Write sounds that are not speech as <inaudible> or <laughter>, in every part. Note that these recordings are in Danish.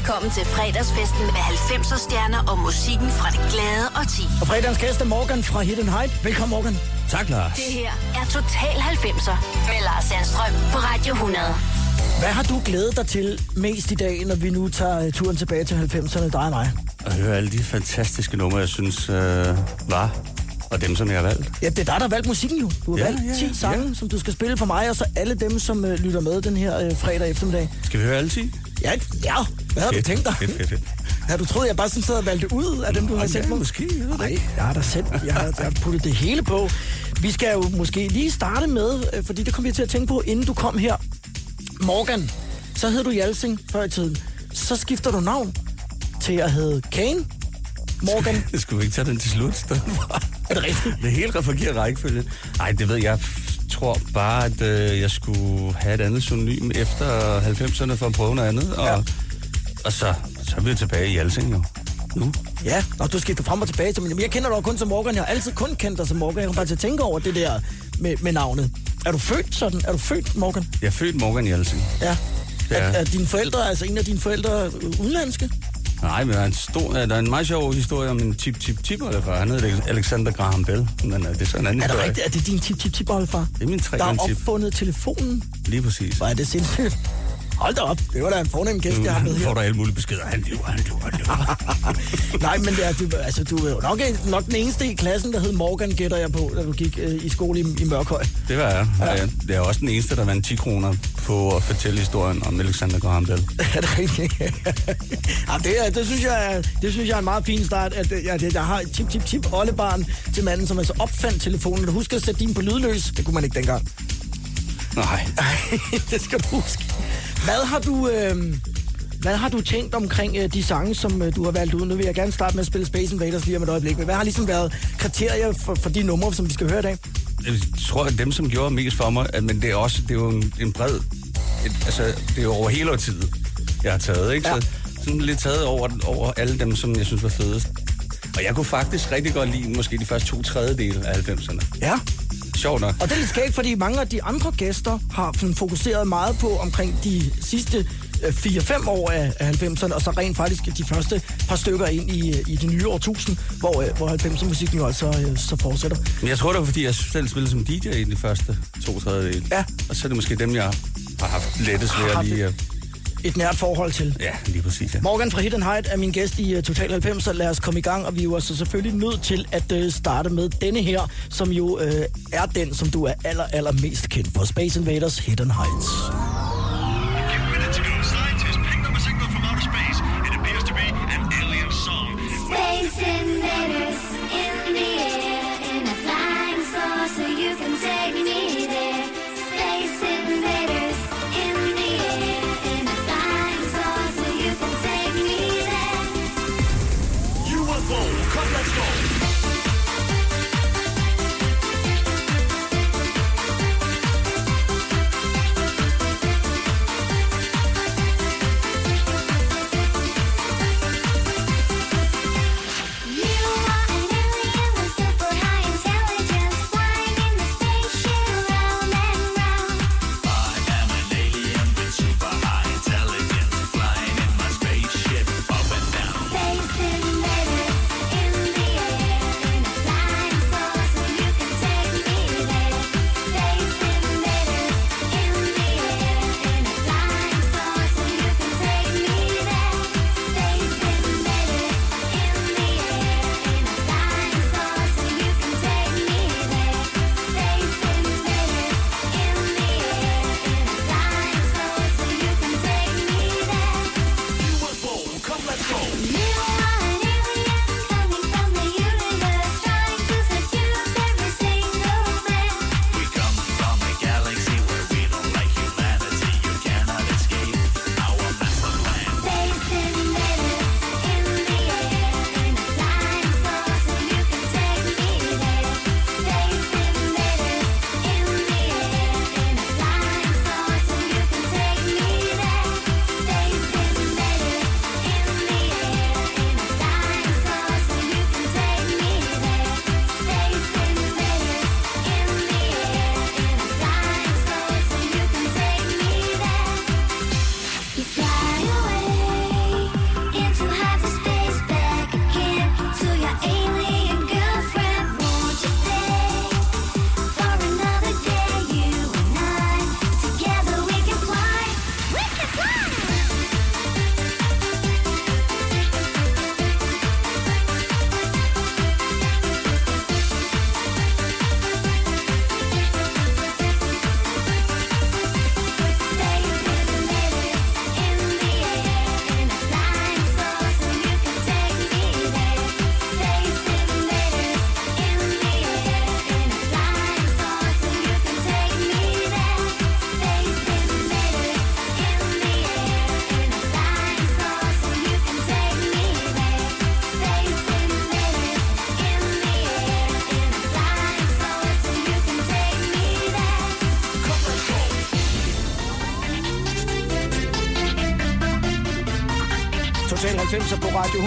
velkommen til fredagsfesten med 90'er stjerner og musikken fra det glade og ti. Og fredagens gæst er Morgan fra Hidden Height. Velkommen, Morgan. Tak, Lars. Det her er Total 90'er med Lars Sandstrøm på Radio 100. Hvad har du glædet dig til mest i dag, når vi nu tager øh, turen tilbage til 90'erne, dig og mig? At høre alle de fantastiske numre, jeg synes øh, var, og dem, som jeg har valgt. Ja, det er dig, der har valgt musikken jo. Du har Ja, valgt ja, 10 sange, ja. som du skal spille for mig, og så alle dem, som øh, lytter med den her øh, fredag eftermiddag. Skal vi høre alle 10? Ja, ja. Hvad har du tænkt dig? Fedt, fedt, fedt. Har du troet, jeg bare sådan sad og valgte ud af dem, du har sendt mig? måske, jeg ved Nej, jeg har da selv, jeg har, jeg har puttet det hele på. Vi skal jo måske lige starte med, øh, fordi det kom vi til at tænke på, inden du kom her. Morgan, så hed du Jalsing før i tiden. Så skifter du navn til at hedde Kane. Morgan, <laughs> Jeg skulle ikke tage den til slut. er det rigtigt? Det er helt forkert rækkefølge. Nej, det ved jeg. Tror bare, at øh, jeg skulle have et andet synonym efter 90'erne for at prøve noget andet. Og, Ja. og så, så er vi tilbage i Alsing jo. Nu. Ja, og du skifter frem og tilbage til, men jeg kender dig kun som Morgan. Jeg har altid kun kendt dig som Morgan. Jeg kommer bare til at tænke over det der med, med navnet. Er du født sådan? Er du født, Morgan? Jeg er født Morgan Jalsing. Ja. Ja. Er, er dine forældre, altså en af dine forældre øh, udenlandske? Nej, men der er en, stor, der er en meget sjov historie om en tip tip tip for Han hedder Alexander Graham Bell, men øh, det er sådan en anden Er det rigtigt? Er det din tip tip tip oldefar Det er min tre Der tip. opfundet telefonen? Lige præcis. Hvor er det sindssygt. Hold da op. Det var da en fornem gæst, jeg har med får her. du alle mulige beskeder. Han lyver, han lyver, han lyver. <laughs> Nej, men det er, du, altså, du er jo nok, nok den eneste i klassen, der hed Morgan, gætter jeg på, da du gik øh, i skole i, i Mørkhøj. det var jeg. Ja. Det er også den eneste, der vandt 10 kroner på at fortælle historien om Alexander Graham Bell. <laughs> Er det rigtigt? <laughs> ja, det, er, det, synes jeg, er- det synes jeg er en meget fin start, at øh, jeg, jeg har et tip, tip, tip oldebarn til manden, som altså opfandt telefonen. Du husker at sætte din på lydløs. Det kunne man ikke dengang. Nej. <laughs> det skal du huske. Hvad har du, øh, hvad har du tænkt omkring øh, de sange, som øh, du har valgt ud? Nu vil jeg gerne starte med at spille Space Invaders lige om et øjeblik. Men hvad har ligesom været kriterier for, for de numre, som vi skal høre i dag? Jeg tror, at dem, som gjorde mest for mig, at, men det er også det er jo en, en bred... Et, altså, det er jo over hele årtiet, jeg har taget, ikke? Ja. Så sådan lidt taget over, over alle dem, som jeg synes var fedest. Og jeg kunne faktisk rigtig godt lide måske de første to tredjedele af 90'erne. Ja. Sjovt nok. Og det er lidt skægt, fordi mange af de andre gæster har fokuseret meget på omkring de sidste øh, 4-5 år af af 90'erne, og så rent faktisk de første par stykker ind i, øh, i det nye årtusind, hvor, øh, hvor 90'er-musikken jo altså øh, så fortsætter. Men jeg tror, det var, fordi jeg selv spillede som DJ i de første to tredjedele. Ja. Og så er det måske dem, jeg har haft lettest ved at lige... øh, Et nært forhold til. Ja, lige præcis, ja. Morgan fra Hidden Height er min gæst i uh, Total 90, så lad os komme i gang, og vi er jo altså selvfølgelig nødt til at uh, starte med denne her, som jo uh, er den, som du er aller, aller mest kendt for. Space Invaders Hidden Heights.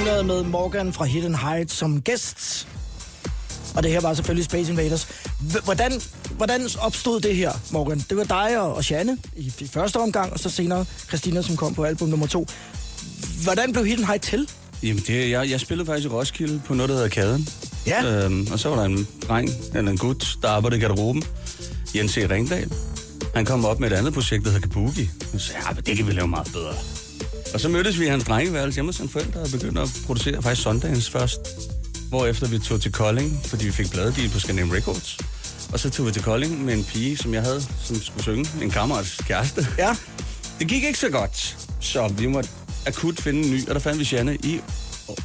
100 med Morgan fra Hidden Heights som gæst. Og det her var selvfølgelig Space Invaders. Hvordan, hvordan opstod det her, Morgan? Det var dig og, og Janne i, i første omgang, og så senere Christina, som kom på album nummer to. Hvordan blev Hidden Heights til? Jamen, det, jeg, jeg spillede faktisk i Roskilde på noget, der hedder Kaden. Ja. Øhm, og så var der en dreng, eller en gut, der arbejdede i garderoben. Jens E. Ringdal. Han kom op med et andet projekt, der hedder Kabuki. Og sagde, ja, det kan vi lave meget bedre. Og så mødtes vi i hans drengeværelse hjemme hos hans forældre og begyndte at producere faktisk Sundance først. Hvorefter vi tog til Kolding, fordi vi fik bladedeal på Scandinavian Records. Og så tog vi til Kolding med en pige, som jeg havde, som skulle synge. En kammerats kæreste. Ja. Det gik ikke så godt, så vi måtte akut finde en ny, og der fandt vi Janne i,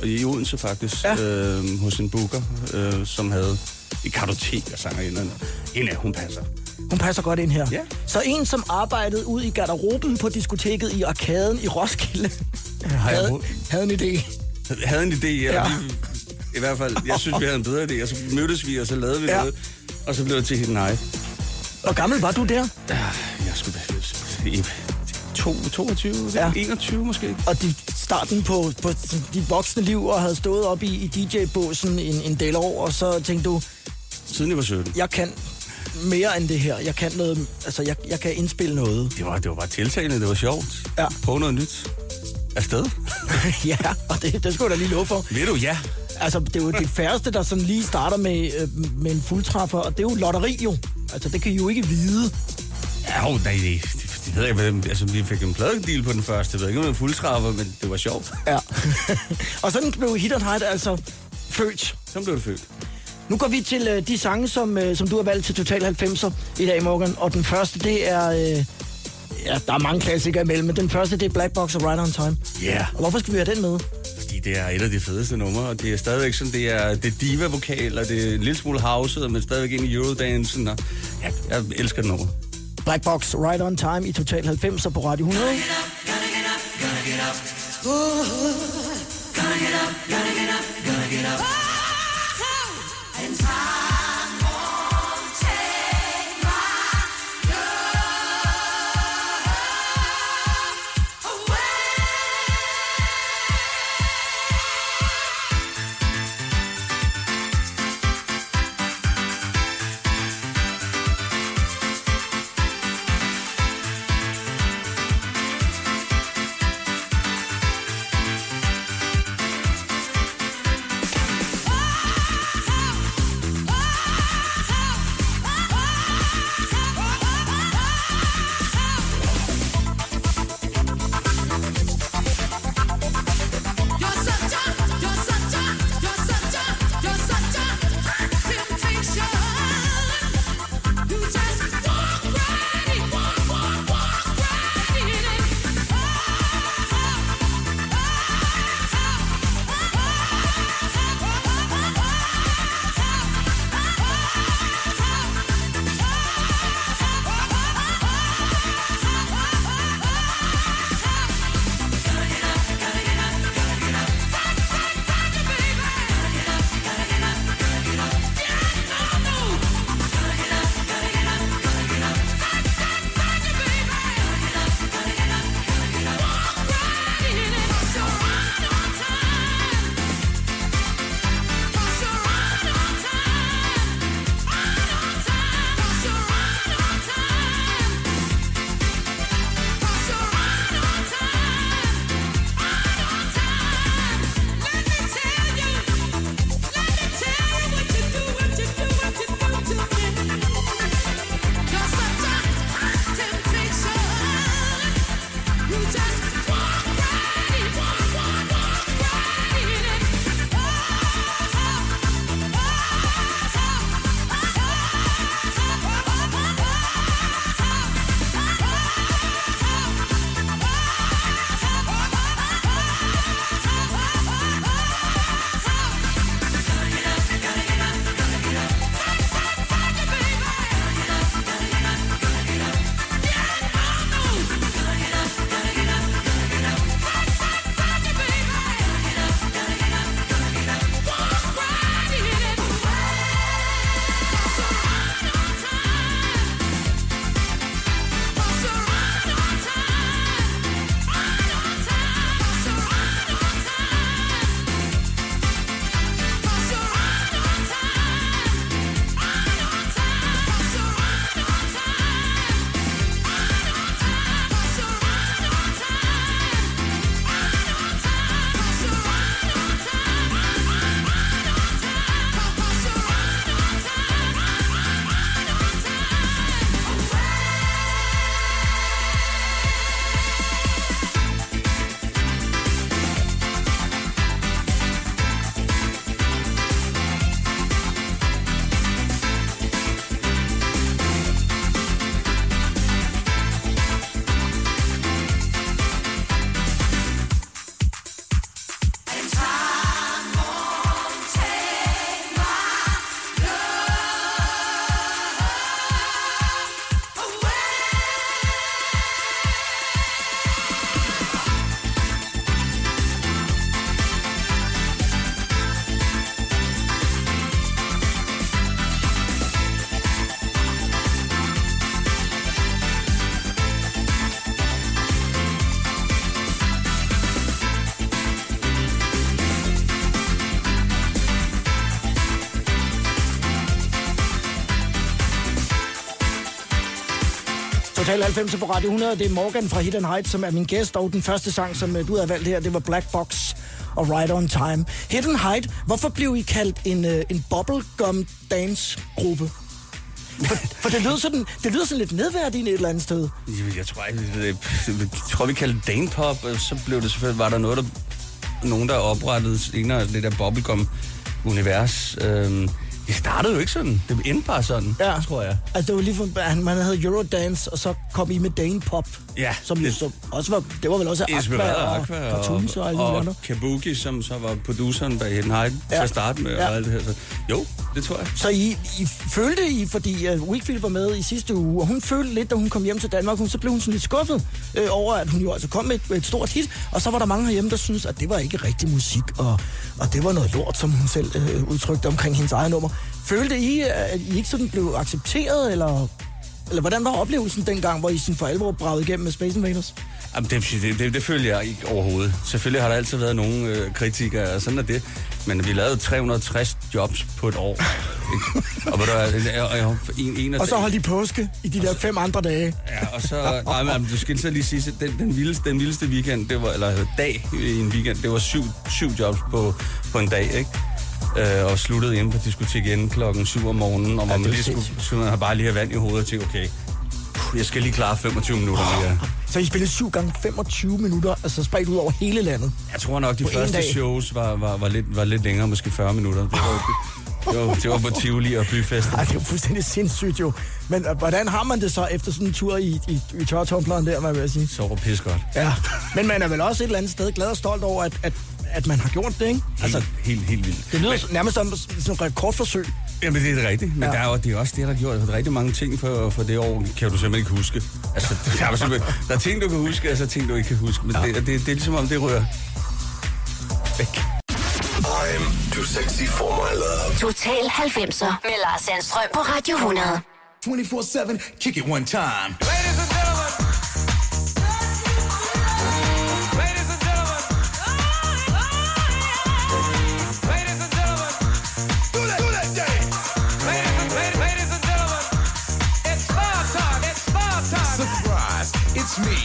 i Odense faktisk, Ja. øh, hos en booker, øh, som havde et kartotek af sangerinderne. En af, hun passer. Hun passer godt ind her. Ja. Så en, som arbejdede ud i garderoben på diskoteket i Arkaden i Roskilde, havde, havde en idé. Havde en idé, Ja. ja. i hvert fald, jeg synes, vi havde en bedre idé, og så mødtes vi, og så lavede vi Ja. noget, og så blev det til Hidden High. Hvor gammel var du der? Jeg skulle i to, 22, Ja. ja. 21 måske. Og de, starten på, på dit voksne liv, og havde stået op i, i DJ-båsen en, en del år, og så tænkte du, Siden jeg var 17. jeg kan mere end det her. Jeg kan noget, altså jeg, jeg kan indspille noget. Det var, det var bare tiltagende, det var sjovt. Ja. Prøv noget nyt. Afsted. <laughs> ja, og det, det skulle jeg da lige love for. Ved du, ja. Altså, det er jo de færreste, der sådan lige starter med, øh, med en fuldtræffer, og det er jo lotteri jo. Altså, det kan I jo ikke vide. Ja, jo, nej, det, det, ved jeg ikke. Altså, vi fik en pladedeal på den første. Jeg ved ikke, om var fuldtræffer, men det var sjovt. Ja. <laughs> og sådan blev Hit and Hide altså født. Så blev det født. Nu går vi til øh, de sange, som, øh, som du har valgt til Total 90'er i dag, Morgan. Og den første, det er... Øh, ja, der er mange klassikere imellem, men den første, det er Black Box og Right On Time. Ja. Yeah. Og hvorfor skal vi have den med? Fordi det er et af de fedeste numre, og det er stadigvæk sådan, det er, det diva-vokal, og det er en lille smule house, men stadigvæk ind i Eurodance, og ja, jeg elsker den nummer. Black Box, Right On Time i Total 90'er på Radio 100. Gotta get up, gotta get up, gotta get up. Ooh, gotta get up, gotta get up. Total 90 på Radio 100. Det er Morgan fra Hidden Heights, som er min gæst. Og den første sang, som øh, du har valgt her, det var Black Box og Right on Time. Hidden Height, hvorfor blev I kaldt en, øh, en bubblegum dance gruppe? For, for det, lyder sådan, det lyder sådan lidt nedværdigende et eller andet sted. Jeg tror, ikke, jeg, øh, jeg tror, vi kaldte det Dane Pop, og så blev det selvfølgelig, var der noget, der, nogen, der oprettede senere det der bubblegum-univers. Øhm, det startede jo ikke sådan. Det endte bare sådan, Ja. tror jeg. Altså, det var lige for, at man havde Eurodance, og så kom I med Dane Pop. Ja, Som det- så også var, det var vel også Aqua og Aqua og, Cartoons og, og, og andet. Kabuki, som så var produceren bag Hidden ja. Ja. til at starte med, Ja. og alt det her. Så, jo, det tror jeg. Så I, I følte I, fordi uh, Wickfield var med i sidste uge, og hun følte lidt, da hun kom hjem til Danmark, hun, så blev hun sådan lidt skuffet øh, over, at hun jo altså kom med et, et stort hit, og så var der mange herhjemme, der syntes, at det var ikke rigtig musik, og, og det var noget lort, som hun selv øh, udtrykte omkring hendes eget nummer. Følte I, at I ikke sådan blev accepteret, eller, eller hvordan var oplevelsen dengang, hvor I sådan for alvor bragede igennem med Space Invaders? Jamen, det, det, det, det følger jeg ikke overhovedet. Selvfølgelig har der altid været nogle øh, kritikere, og sådan er det. Men vi lavede 360 jobs på et år. ikke? og, hvad, og, og, en, en Og så holdt I påske i de der fem andre dage. Ja, og så... Nej, men du skal så lige sige, den, den, vildeste, den vildeste weekend, det var, eller dag i en weekend, det var syv, syv jobs på, på en dag, ikke? Øh, og sluttede hjemme på diskotek igen klokken 7 om morgenen, og Ja, man lige skulle, skulle man bare lige have vand i hovedet og tænke, okay, jeg skal lige klare 25 minutter mere. Så I spillede 7 gange 25 minutter, altså spredt ud over hele landet. Jeg tror nok, de På første shows var, var, var, lidt, var lidt længere, måske 40 minutter. Det var, det, var, det var på Tivoli og Byfest. Ej, det er fuldstændig sindssygt jo. Men øh, hvordan har man det så efter sådan en tur i, i, i tørretumbleren der, hvad vil jeg sige? Så var pis godt. Ja. Men man er vel også et eller andet sted glad og stolt over, at, at, at man har gjort det, ikke? Altså, Altså, helt, helt vildt. det lyder nærmest som sådan et rekordforsøg. Jamen, det er rigtigt. Men Ja. der er, jo, det er også det, der har gjort rigtig mange ting for, for det år, kan du simpelthen ikke huske. Altså, <laughs> der er, der er ting, du kan huske, og så er ting, du ikke kan huske. Men ja. det, det, det, er ligesom om, det rører væk. I'm too sexy for my love. Total 90'er med Lars Sandstrøm på Radio 100. 24-7, kick it one time. Ladies and Me.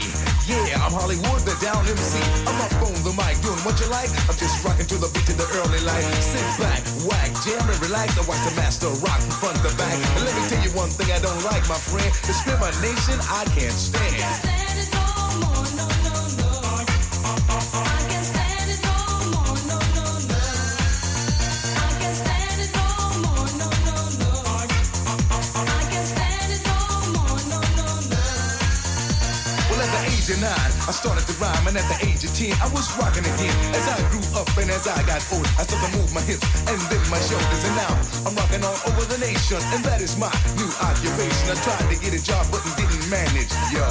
Yeah, I'm Hollywood, the down MC. I'm up on the mic, doing what you like. I'm just rocking to the beat to the early light. Sit back, whack, jam and relax. I watch the master rock from front to back. And let me tell you one thing I don't like, my friend. Discrimination I can't stand. Well, I started to rhyme, and at the age of ten, I was rocking again. As I grew up and as I got old, I started to move my hips and then my shoulders, and now I'm rocking all over the nation, and that is my new occupation. I tried to get a job, but didn't manage, yo,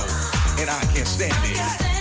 and I can't stand it.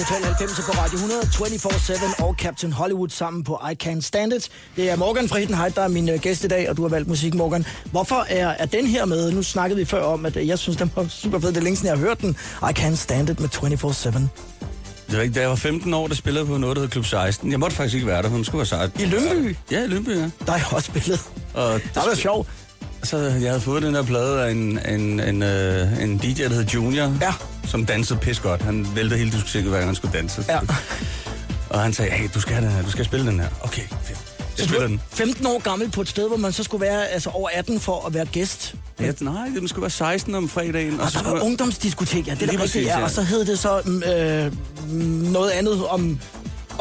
Total 90 på Radio 100, 24-7 og Captain Hollywood sammen på I Can't Stand It. Det er Morgan fra Hidden Height, der er min øh, gæst i dag, og du har valgt musik, Morgan. Hvorfor er, er den her med? Nu snakkede vi før om, at øh, jeg synes, den var super fed. Det er længe siden, jeg har hørt den. I Can't Stand It med 24-7. Det var ikke, da jeg var 15 år, der spillede på noget, der hed Klub 16. Jeg måtte faktisk ikke være der, for man skulle være sejt. I Lyngby, Ja, i Lyngby, ja. der er jeg også spillet. Og Det var sjovt. Så jeg havde fået den der plade af en, en, en, øh, en DJ, der hed Junior, Ja. som dansede pis godt. Han væltede hele diskoteket, hver gang han skulle danse. Ja. Og han sagde, hey, du skal have den her, du skal spille den her. Okay, fedt. Jeg spiller er den. 15 år gammel på et sted, hvor man så skulle være altså, over 18 for at være gæst. Ja, nej, det skulle være 16 om fredagen. Og så der var ungdomsdiskotek, ja, det er da rigtigt, ja. Og så hed det så mm, øh, mm, noget andet om,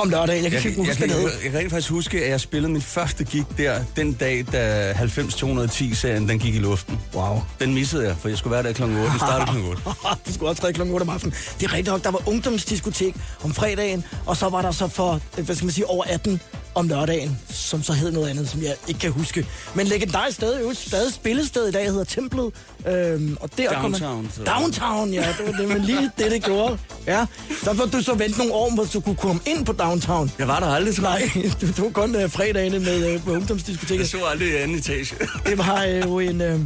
om lørdagen. Jeg kan Jeg, ikke jeg, huske, jeg, hed. jeg, jeg kan rent faktisk huske, at jeg spillede min første gig der, den dag, da 90-210-serien den gik i luften. Wow. Den missede jeg, for jeg skulle være der kl. 8. Den startede kl. 8. <laughs> du skulle optræde kl. 8 om aftenen. Det er rigtigt nok, der var ungdomsdiskotek om fredagen, og så var der så for, hvad skal man sige, over 18 om lørdagen, som så hed noget andet, som jeg ikke kan huske. Men legendarisk sted, jo stadig spillested i dag, hedder Templet. Øhm, og der kom man- Downtown, så- Downtown, ja, det var det, men lige det, det gjorde. Ja, så var du så vente nogle år, hvor du kunne komme ind på Downtown. Jeg var der aldrig, jeg. Nej, du tog kun øh, fredagene med, med Jeg ungdomsdiskoteket. så aldrig i anden etage. Det var øh, jo en... Øh,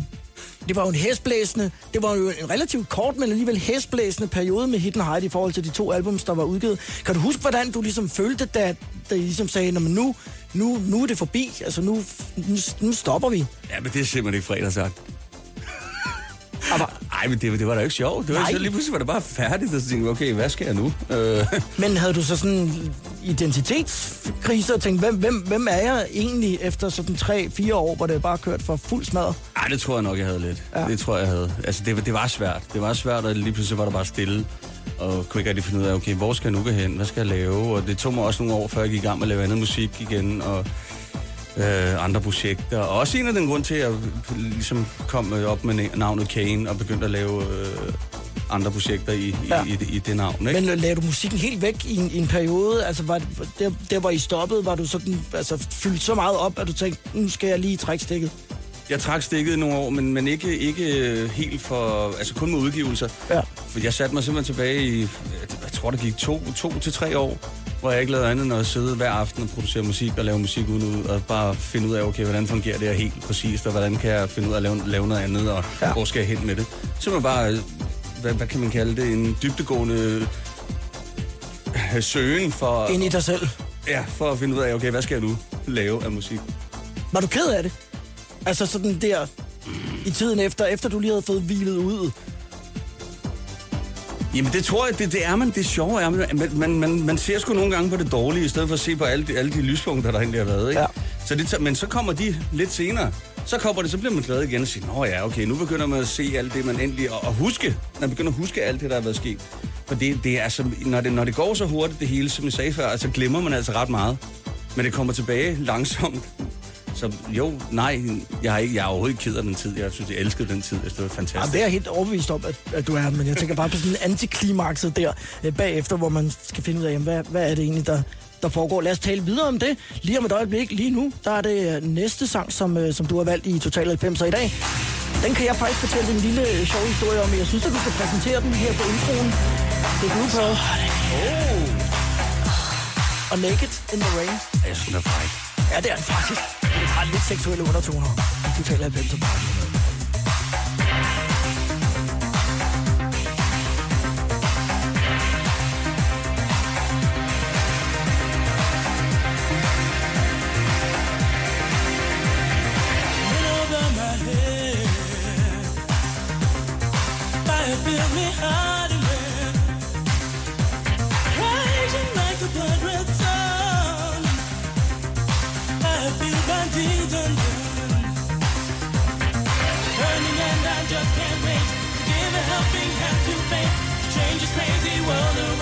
det var jo en hæsblæsende, det var jo en relativt kort, men alligevel hæsblæsende periode med Hidden Heidi i forhold til de to albums, der var udgivet. Kan du huske, hvordan du ligesom følte, da, da I ligesom sagde, nu, nu, nu er det forbi, altså nu, nu, nu stopper vi? Ja, men det er simpelthen ikke fredag sagt. Aber, Nej, men det, det var da ikke sjovt. Det var Nej. så lige pludselig var det bare færdigt, og så tænkte okay, hvad skal jeg nu? Øh, men havde du så sådan identitetskrise og tænkte, hvem, hvem, hvem er jeg egentlig efter sådan 3-4 år, hvor det bare kørt for fuld smad? ej, det tror jeg nok, jeg havde lidt. Ja. Det tror jeg, jeg havde. Altså, det, var- det var svært. Det var svært, og lige pludselig var der bare stille. Og kunne ikke rigtig finde ud af, okay, hvor skal jeg nu gå hen? Hvad skal jeg lave? Og det tog mig også nogle år, før jeg gik i gang med at lave andet musik igen, og øh, andre projekter. Og også en af den grund til, at jeg ligesom kom op med navnet Kane, og begyndte at lave øh, andre projekter i, Ja. i, i, i det navn. Ikke? Men øh, lagde du musikken helt væk i en, i en periode? Altså, var det, der, der, hvor I stoppede, var du sådan, altså, fyldt så meget op, at du tænkte, nu skal jeg lige trække stikket? Jeg trak stikket nogle år, men, men ikke, ikke øh, helt for... Altså kun med udgivelser. Ja. For jeg satte mig simpelthen tilbage i... Jeg tror, der gik to, to til tre år, hvor jeg ikke lavede andet end at sidde hver aften og producere musik og lave musik uden ud, og bare finde ud af, okay, hvordan fungerer det her helt præcist, og hvordan kan jeg finde ud af at lave, lave noget andet, og Ja. hvor skal jeg hen med det. Så man bare, øh, hvad, hvad kan man kalde det, en dybtegående øh, søgen for, Ind i dig selv. ja, for at finde ud af, okay, hvad skal jeg nu lave af musik. Var du ked af det? Altså sådan der, i tiden efter, efter du lige havde fået hvilet ud. Jamen det tror jeg, det, det er man. Det sjove er, man, man, man, man ser sgu nogle gange på det dårlige, i stedet for at se på alle de, alle de lyspunkter, der egentlig har været. Ikke? Ja. Så det, men så kommer de lidt senere. Så kommer det, så bliver man glad igen og siger, nå ja, okay, nu begynder man at se alt det, man endelig... Og, og huske, man begynder at huske alt det, der har været sket. For det, det er altså, når det, når det går så hurtigt, det hele, som jeg sagde før, så glemmer man altså ret meget. Men det kommer tilbage langsomt. Så jo, nej, jeg er, ikke, jeg er overhovedet ikke ked af den tid. Jeg synes, jeg elskede den tid. Jeg synes, det var fantastisk. det er jeg helt overbevist om, at, at du er, men jeg tænker bare på sådan en antiklimakset der øh, bagefter, hvor man skal finde ud af, jamen, hvad, hvad er det egentlig, der, der foregår. Lad os tale videre om det. Lige om et øjeblik, lige nu, der er det øh, næste sang, som, øh, som du har valgt i Total 90 i dag. Den kan jeg faktisk fortælle en lille øh, sjov historie om, jeg synes, at vi skal præsentere den her på introen. Det er Blue Pearl. Oh. Og Naked in the Rain. Jeg synes, den er fræk. Ja, det er den faktisk. Det har lidt seksuelle undertoner. Du taler 90 på radioen. over my head. Fire fill me hard this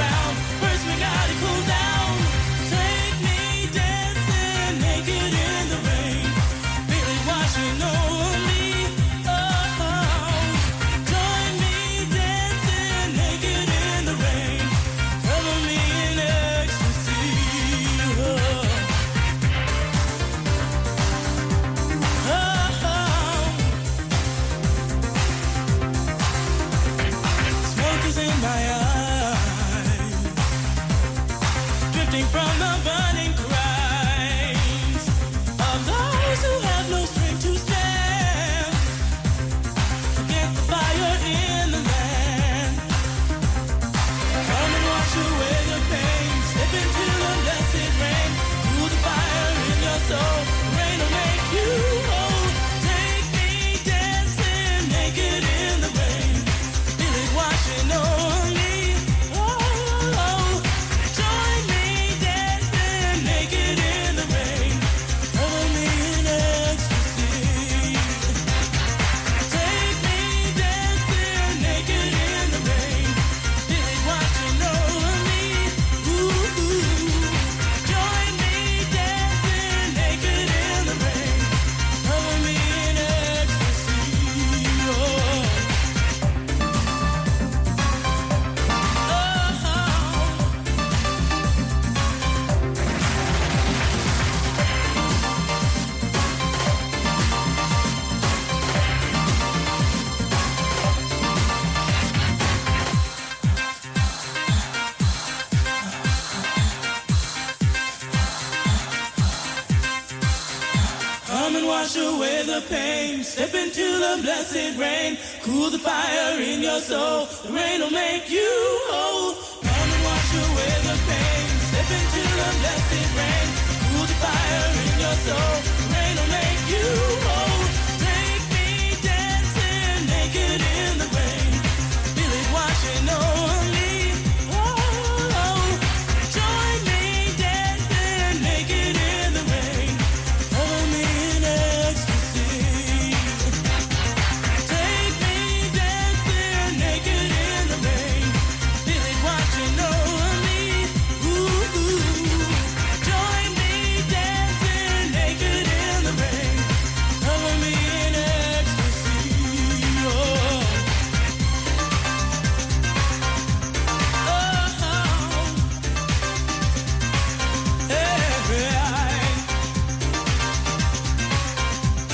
blessed rain. Cool the fire in your soul. The rain will make you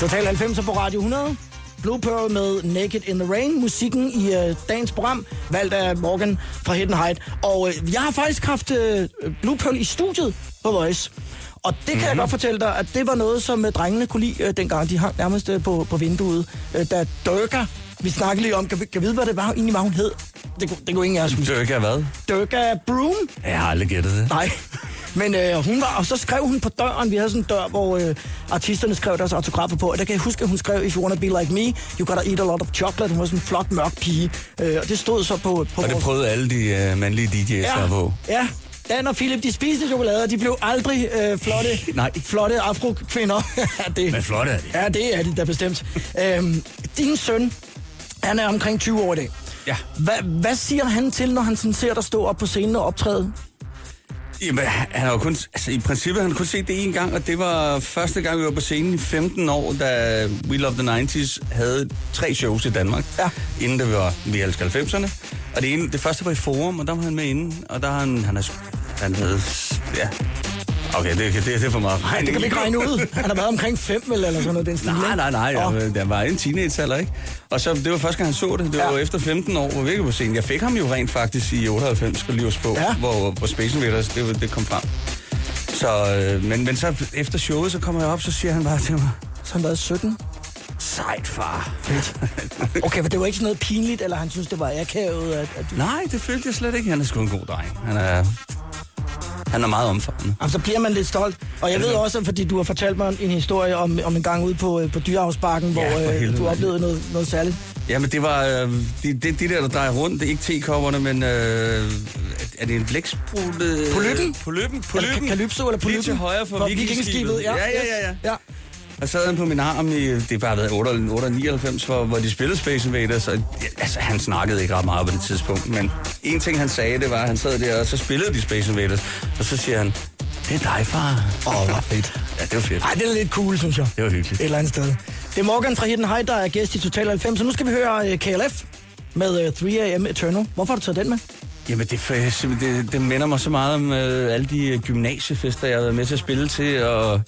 Total 90 på Radio 100. Blue Pearl med Naked in the Rain. Musikken i øh, dagens program, valgt af Morgan fra Hidden Height. Og øh, jeg har faktisk haft øh, Blue Pearl i studiet på Voice. Og det kan mm-hmm. jeg godt fortælle dig, at det var noget, som øh, drengene kunne lide øh, dengang. De hang nærmest øh, på, på vinduet. Øh, da Durga, vi snakkede lige om, kan vi, kan vi vide, hvad det var egentlig, hvad hun hed? Det, det kunne ingen af os huske. Dirk er hvad? Durga Broom? Jeg har aldrig gættet det. Nej. Men øh, hun var, og så skrev hun på døren, vi havde sådan en dør, hvor øh, artisterne skrev deres autografer på, og der kan jeg huske, at hun skrev, if you wanna be like me, you gotta eat a lot of chocolate. Hun var sådan en flot, mørk pige, øh, og det stod så på, på Og det vores- prøvede alle de uh, mandlige DJ's ja. på. Ja, Dan og Philip, de spiste chokolade, og de blev aldrig øh, flotte, <laughs> Nej. flotte afro-kvinder. <laughs> Det, Men flot er de. Ja, det er de da bestemt. øhm, din søn, han er omkring 20 år i dag. Ja. Hva, hvad siger han til, når han sådan ser dig stå op på scenen og optræde? Jamen, han har jo kun, altså, i princippet han kun set det én gang, og det var første gang, vi var på scenen i 15 år, da We Love the 90s havde tre shows i Danmark. Ja. Inden det var Vi elsker 90'erne. Og det, ene, det første var i Forum, og der var han med inde, og der har han, han, er, han havde, ja, Okay, det, det, det er for meget regn. Det kan vi ikke regne ud. <laughs> Han har været omkring 5 eller sådan noget. Den stil, Nej, nej, nej. Jeg, der var en teenagealder, ikke? Og så, det var første gang, han så det. Det var Ja. efter 15 år, hvor vi ikke på scenen. Jeg fik ham jo rent faktisk i 98, skulle lige på, Ja. hvor, hvor Space Invaders, det, var- det kom frem. Så, øh, men, men så efter showet, så kommer jeg op, så siger han bare til mig, Så han været 17. sejt far. Okay, for det var ikke sådan noget pinligt, eller han synes, det var akavet, at, at du... Nej, det følte jeg slet ikke. Han er sgu en god dreng. Han er, han er meget omfavnende. Jamen, så bliver man lidt stolt. Og jeg ved også, fordi du har fortalt mig en historie om, om en gang ude på, øh, på Dyrehavsbakken, hvor Ja, for øh, du oplevede noget, noget særligt. Jamen, det var øh, det, det, de der, der drejer rundt. Det er ikke tekopperne, men øh, er det en blæksprut? Polyppen? Polyppen? Eller Polyppen? Calypso eller Lige Polyppen? til højre for, For vikingskibet, ja. Ja, ja, ja, ja. Så havde han på min arm i, det har været 8 eller 99, hvor, hvor de spillede Space Invaders, og ja, altså, han snakkede ikke ret meget på det tidspunkt, men en ting han sagde, det var, at han sad der, og så spillede de Space Invaders, og så siger han, det er dig, far. Åh, oh, hvor fedt. Ja, det var fedt. Ej, det er lidt cool, synes jeg. Det var hyggeligt. Et eller andet sted. Det er Morgan fra Hidden High, der er gæst i Total 90, så nu skal vi høre uh, KLF med uh, 3AM Eternal. Hvorfor har du taget den med? Jamen, det, det, det, det minder mig så meget om øh, alle de øh, gymnasiefester, jeg har været med til at spille til, og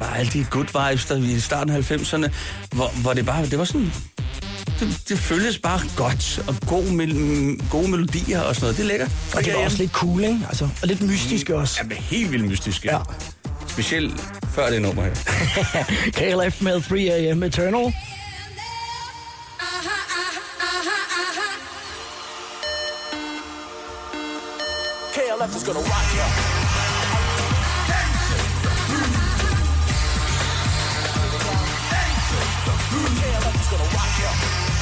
bare alle de good vibes, der i starten af 90'erne, hvor, hvor det bare, det var sådan, det, det føltes bare godt, og god mel- gode melodier og sådan noget. Det er lækkert. Og det var også lidt cool, ikke? Altså, og lidt mystisk også. Ja, helt vildt mystisk. Ja. Specielt før det nummer her. <laughs> KLF med 3AM Eternal. KLF is gonna rock ya. Gonna rock ya.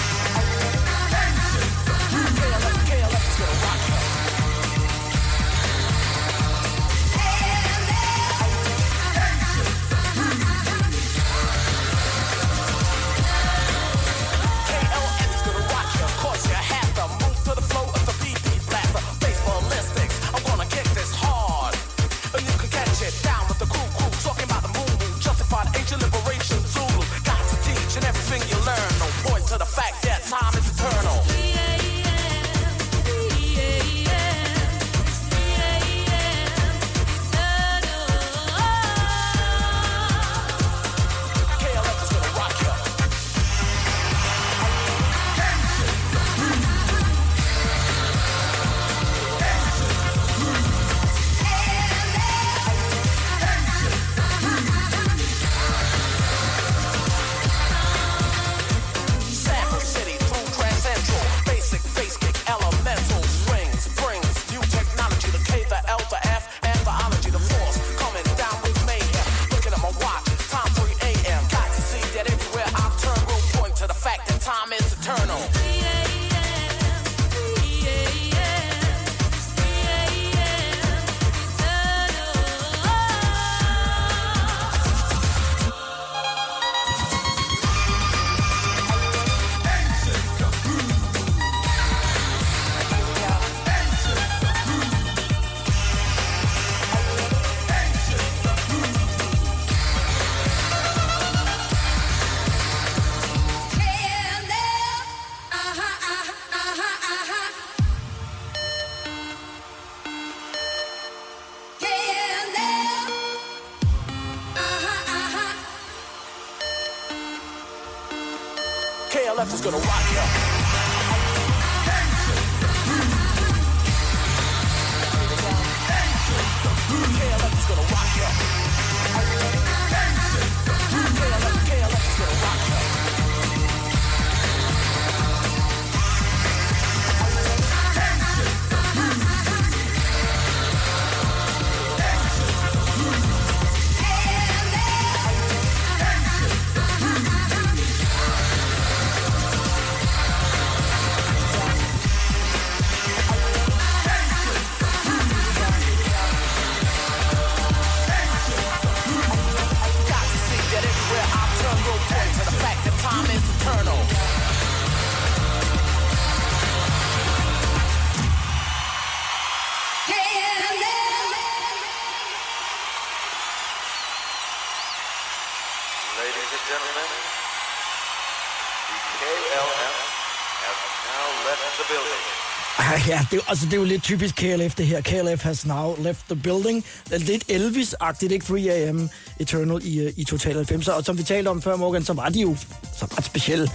Ja, det, er altså, det er jo lidt typisk KLF, det her. KLF has now left the building. Det lidt Elvis-agtigt, ikke? 3AM Eternal i, øh, i Total 90. Og som vi talte om før, Morgan, så var de jo så ret specielle.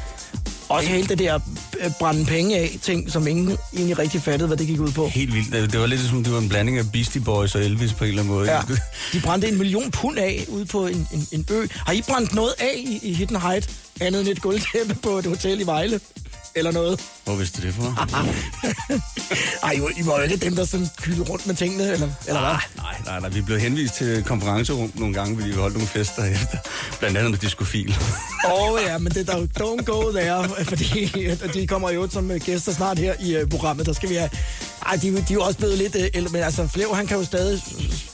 Også hele det der øh, brænde penge af ting, som ingen egentlig rigtig fattede, hvad det gik ud på. Helt vildt. Det- var lidt som, det var en blanding af Beastie Boys og Elvis på en eller anden måde. Ja, de brændte en million pund af ude på en, en, en ø. Har I brændt noget af i, i Hidden Height? Andet end et gulvtæppe på et hotel i Vejle? Eller noget? Hvor vidste du det for? <laughs> Ej, I var jo ikke dem, der sådan kyldte rundt med tingene, eller, eller hvad? Nej, nej, nej, nej. Vi blev henvist til konferencerum nogle gange, fordi vi holdt nogle fester efter. Blandt andet med diskofil. <laughs> Åh oh, ja, men det er der don't go there, fordi øh, de kommer jo som øh, gæster snart her i uh, programmet. Der skal vi have... Ej, de, de er jo også blevet lidt... Uh, men altså, Flev, han kan jo stadig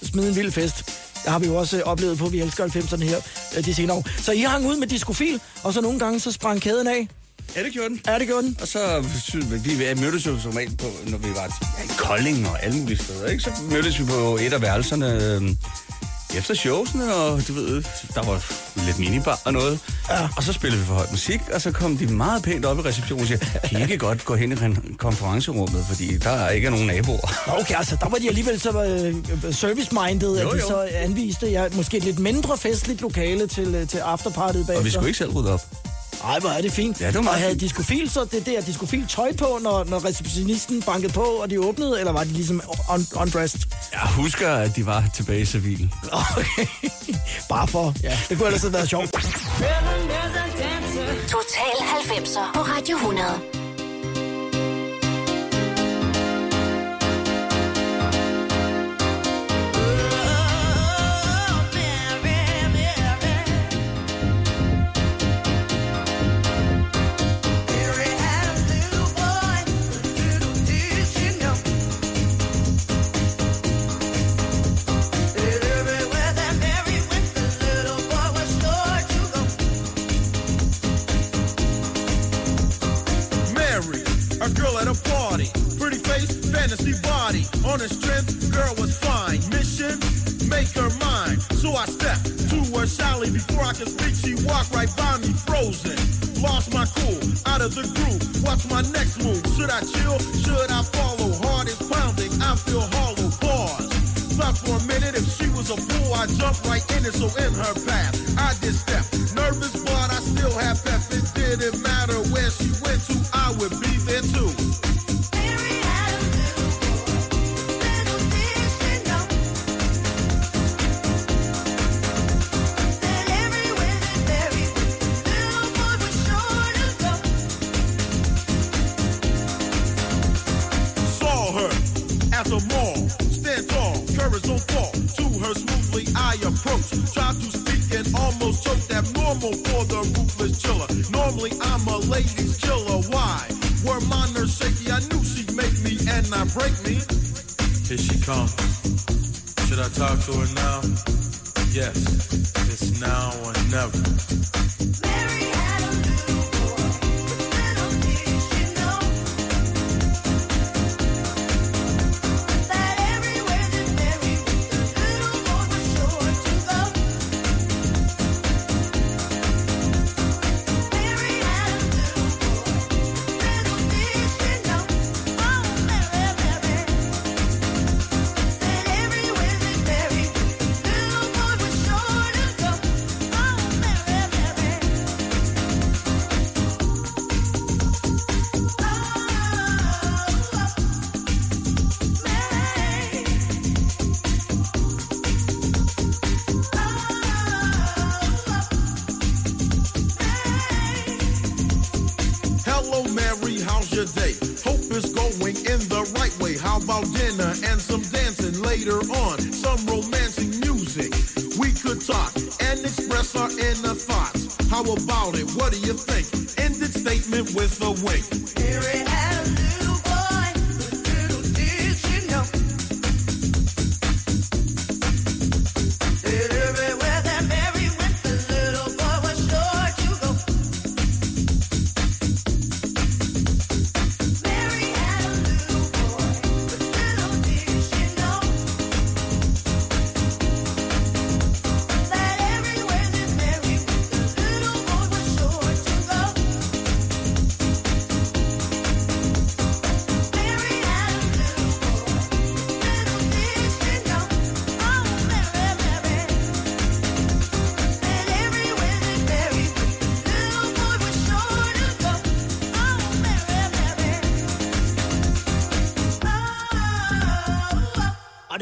smide en vild fest. Det har vi jo også uh, oplevet på, vi elsker 90'erne her de senere år. Så I hang ud med diskofil, og så nogle gange så sprang kæden af. Ja, det gjorde den. Er det gjort den? Og så synes vi, vi mødtes jo som regel på, når vi var ja, i Kolding og alle mulige steder, ikke? Så mødtes vi på et af værelserne øh, efter showsene, og du ved, der var lidt minibar og noget. Ja. Og så spillede vi for høj musik, og så kom de meget pænt op i receptionen og siger, kan I ikke godt gå hen i kon- konferencerummet, fordi der er ikke nogen naboer. Okay, altså, der var de alligevel så uh, service-minded, at Jo, de jo. så anviste ja, måske et lidt mindre festligt lokale til, uh, til afterpartiet bagefter. Og vi skulle ikke selv rydde op. Ej, hvor er det fint. Ja, det var meget og havde diskofil så det der diskofil tøj på, når, når receptionisten bankede på, og de åbnede, eller var de ligesom un- undressed? Jeg husker, at de var tilbage i civil. Okay. <laughs> Bare for, ja, det kunne ellers have været sjovt. Total 90'er på Radio 100.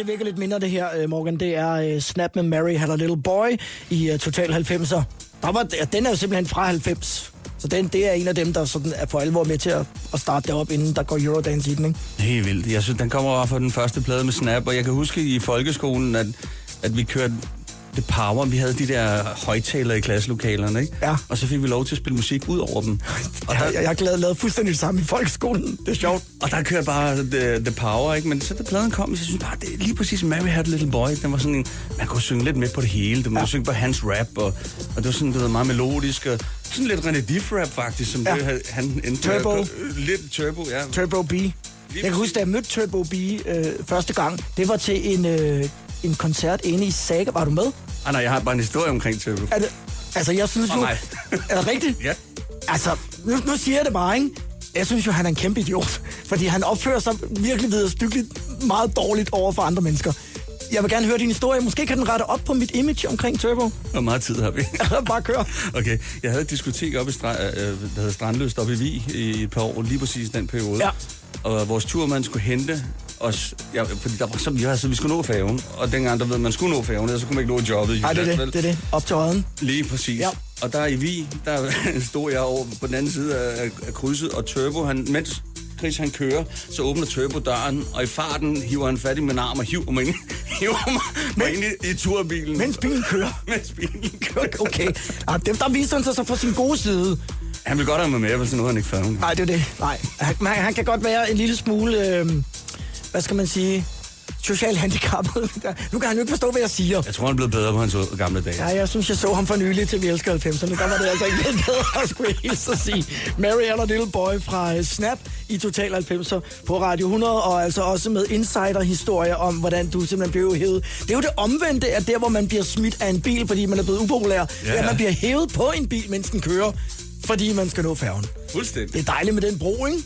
det virker lidt mindre det her, øh, Morgan. Det er øh, Snap med Mary Had a Little Boy i uh, Total 90'er. Der var, ja, den er jo simpelthen fra 90. Så den, det er en af dem, der sådan er for alvor med til at, at starte det op, inden der går Eurodance i den, ikke? Helt vildt. Jeg synes, den kommer over fra den første plade med Snap, og jeg kan huske i folkeskolen, at, at vi kørte The Power. Vi havde de der højtalere i klasselokalerne, ikke? Ja. Og så fik vi lov til at spille musik ud over dem. Og Jeg, der, jeg, jeg er glad lavet fuldstændig det samme i folkeskolen. Det er sjovt. og der kørte bare the, the Power, ikke? Men så da pladen kom, så synes bare, det er lige præcis Mary Had a Little Boy. Den var sådan en, man kunne synge lidt med på det hele. Du Ja. synge på hans rap, og, og det var sådan, det var meget melodisk, og sådan lidt René Diff rap faktisk, som Ja. det, han endte at Turbo. gå- Lidt turbo, ja. Turbo B. Jeg kan huske, da jeg mødte Turbo B øh, første gang, det var til en, øh, en koncert inde i Saga. Var du med? Ah, nej, jeg har bare en historie omkring turbo. Er det, altså, jeg synes jo... nej. er det rigtigt? Ja. Altså, nu, nu siger jeg det bare, ikke? Jeg synes jo, han er en kæmpe idiot. <laughs> Fordi han opfører sig virkelig vederstykkeligt meget dårligt over for andre mennesker. Jeg vil gerne høre din historie. Måske kan den rette op på mit image omkring Turbo. Hvor meget tid har vi? <laughs> bare kør. Okay, jeg havde et diskotek oppe i Stra- øh, der hedder Strandløst oppe i Vig i et par år, lige præcis den periode. Ja. Og vores turmand skulle hente os, ja, fordi der var så, vi, altså, vi skulle nå færgen, og dengang der ved man skulle nå færgen, så kunne man ikke nå jobbet. Nej, det er det. Det er det. Op til øjen. Lige præcis. Ja. Og der i Vig, der <laughs> stod jeg over på den anden side af, af krydset, og Turbo, han, mens Chris han kører, så åbner Turbo døren, og i farten hiver han fat i min arm og hiver mig ind, <laughs> hiver mig, mig ind i, i turbilen. Mens bilen kører. <laughs> mens bilen kører. Okay. Ah, dem, der viser han sig så fra sin gode side. Han vil godt have mig med, hvis nu han ikke fandt Nej, det er det. Nej. Han, han, han kan godt være en lille smule, øh, hvad skal man sige, socialt handicappet. <laughs> nu kan han jo ikke forstå, hvad jeg siger. Jeg tror, han blevet bedre på hans gamle dage. Ja, jeg synes, jeg så ham for nylig til Vi elsker 90'erne. Der var det altså ikke lidt bedre, <laughs> skulle jeg hilse at sige. Mary Eller Little Boy fra øh, Snap i Total 90'er på Radio 100, og altså også med insider-historier om, hvordan du simpelthen blev hævet. Det er jo det omvendte af der, hvor man bliver smidt af en bil, fordi man er blevet upopulær. Ja. At man bliver hævet på en bil, mens den kører, fordi man skal nå færgen. Fuldstændig. Det er dejligt med den bro, ikke?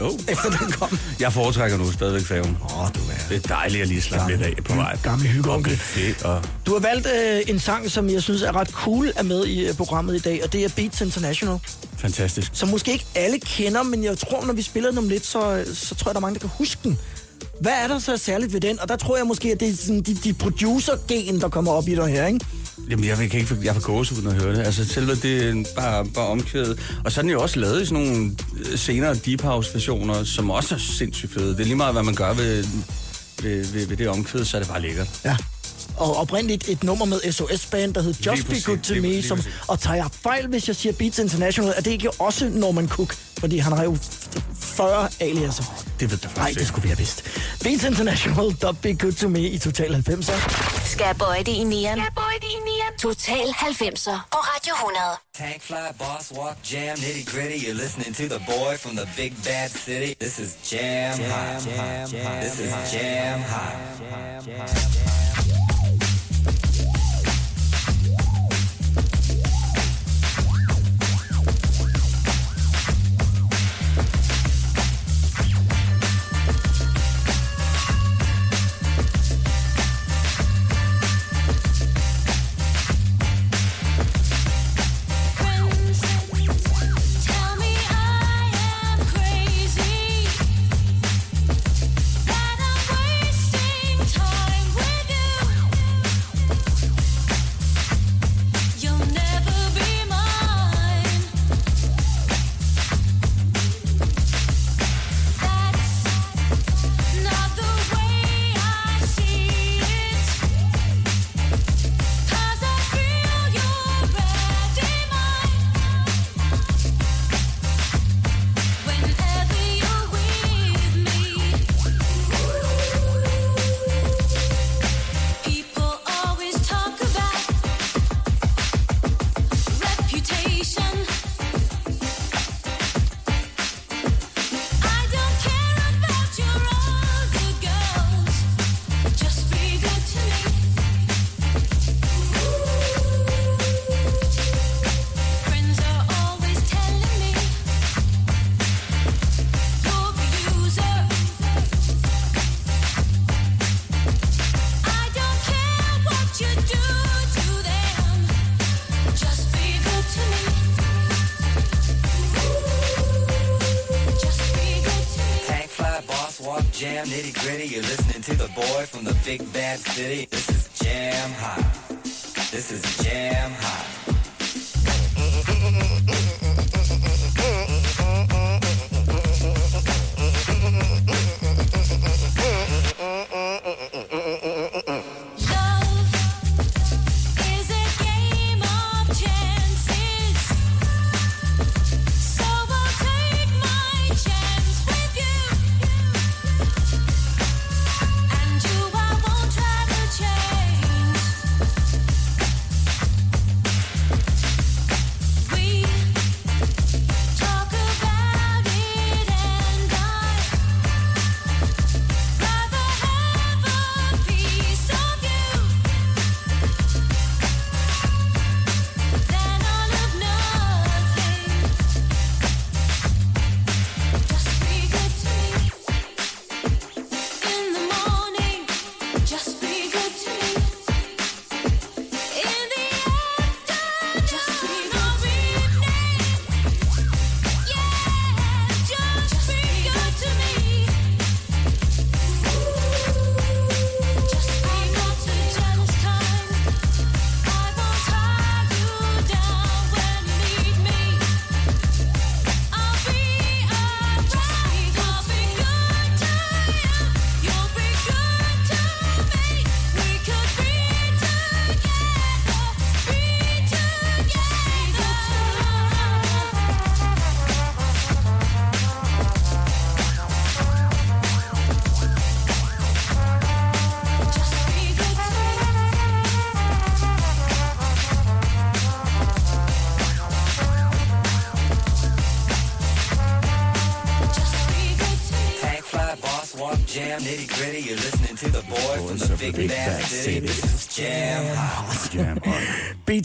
Jo. <laughs> Efter den kom. Jeg foretrækker nu stadigvæk færgen. Åh, oh, du er... Det er dejligt at lige slappe lidt af på vej. Gamle hyggeonkel. Og Du har valgt øh, en sang, som jeg synes er ret cool er med i øh, programmet i dag, og det er Beats International. fantastisk. som måske ikke alle kender, men jeg tror, når vi spiller den om lidt, så, så tror jeg, der er mange, der kan huske den. Hvad er der så særligt ved den? Og der tror jeg måske, at det er sådan de, de producer-gen, der kommer op i dig her, ikke? Jamen, jeg, kan ikke, jeg får gåse uden at høre det. Altså, selve det er bare, bare omkvædet. Og så er den jo også lavet i sådan nogle øh, senere Deep House-versioner, som også er sindssygt fede. Det er lige meget, hvad man gør ved, ved, ved, ved det omkvæd, så er det bare lækkert. Ja. Og oprindeligt et nummer med SOS-band, der hed Just Be Good To Me. Som, og tager jeg fejl, hvis jeg siger Beats International, er det ikke også Norman Cook? Fordi han har jo 40 aliaser. Det ved jeg Nej, faktisk det skulle vi have vidst. Beats International, Don't Be Good To Me i Total 90'er. Skal jeg bøje det i nieren? Total 90'er på Radio 100. Tank fly, boss walk, jam, nitty gritty. You're listening to the boy from the big bad city. This is jam, hot. This is jam hot. Tell big bad city. This is Jam Hot. This is Jam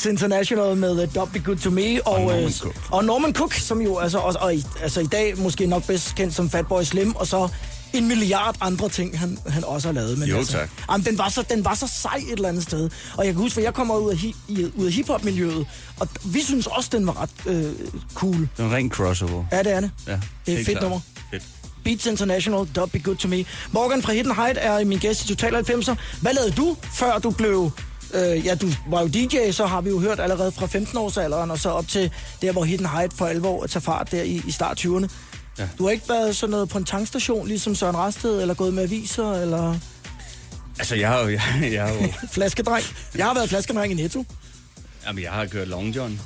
Beats International med uh, Don't Be Good To Me. Og, Norman øh, Cook. og Norman Cook, som jo altså, og, og, i- altså i dag måske nok bedst kendt som Fatboy Slim, og så en milliard andre ting, han, han også har lavet. Men Jo, altså, tak. Jamen, den, var så, den var så sej et eller andet sted. Og jeg kan huske, for jeg kommer ud af, hi, i, ud af hiphop-miljøet, og vi synes også, den var ret øh, cool. Det er en ren crossover. Ja, det er det. Ja, Det er et fedt klart. nummer. Fedt. Beats International, Don't Be Good To Me. Morgan fra Hidden Height er min gæst i Total 90'er. Hvad lavede du, før du blev... Øh, ja, du var jo DJ, så har vi jo hørt allerede fra 15-årsalderen, og så op til der, hvor Hidden Height for alvor tager fart der i, i start 20'erne. Ja. Du har ikke været sådan noget på en tankstation, ligesom Søren Rasted, eller gået med aviser, eller Altså, jeg har jo... <laughs> Jeg, jeg, har jo flaskedreng. Jeg har været flaskedreng i Netto. jamen, jeg har kørt Long John.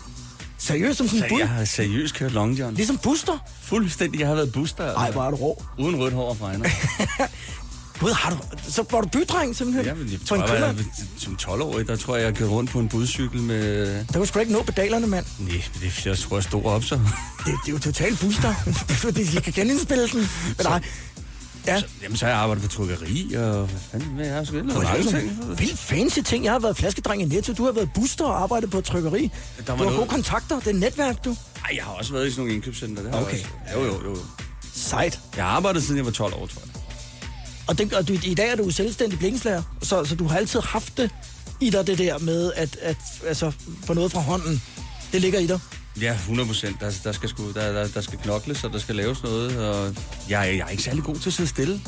Seriøst som sådan en bud. jeg har seriøst kørt Long John. Ligesom Buster. Fuldstændig. Jeg har været booster. altså. Ej, hvor er du rå. Uden rødt hår og fregner. <laughs> Gud, har du... Så var du bydreng simpelthen? Ja, men jeg tror, en jeg, var, som 12-årig, der tror jeg, jeg kørte rundt på en budcykel med... Der kunne sgu ikke nå pedalerne, mand. Nej, det, jeg tror, jeg stod op så. Det, det er jo totalt booster. det er fordi, jeg kan genindspille den. Men nej. Ja, Jamen, så har jeg arbejdet på trykkeri, og hvad fanden, hvad jeg har sgu ikke lavet mange ting. Vildt fancy ting. Jeg har været flaskedreng i Netto. Du har været booster og arbejdet på trykkeri. Der Du var har noget- gode kontakter. Det er netværk, du. Ej, jeg har også været i sådan nogle indkøbscenter. Det har Okay. jeg også. Jo, jo, jo. Sejt. Jeg har arbejdet siden jeg var 12 år, tror jeg. Og, det, og du, i dag er du selvstændig blikkenslager. Så, så du har altid haft det i dig, det der med at, at altså, få noget fra hånden. Det ligger i dig. Ja, 100 procent. Der, der, skal sgu, der, der, der skal knokles, og der skal laves noget. Og jeg, jeg er ikke særlig god til at sidde stille.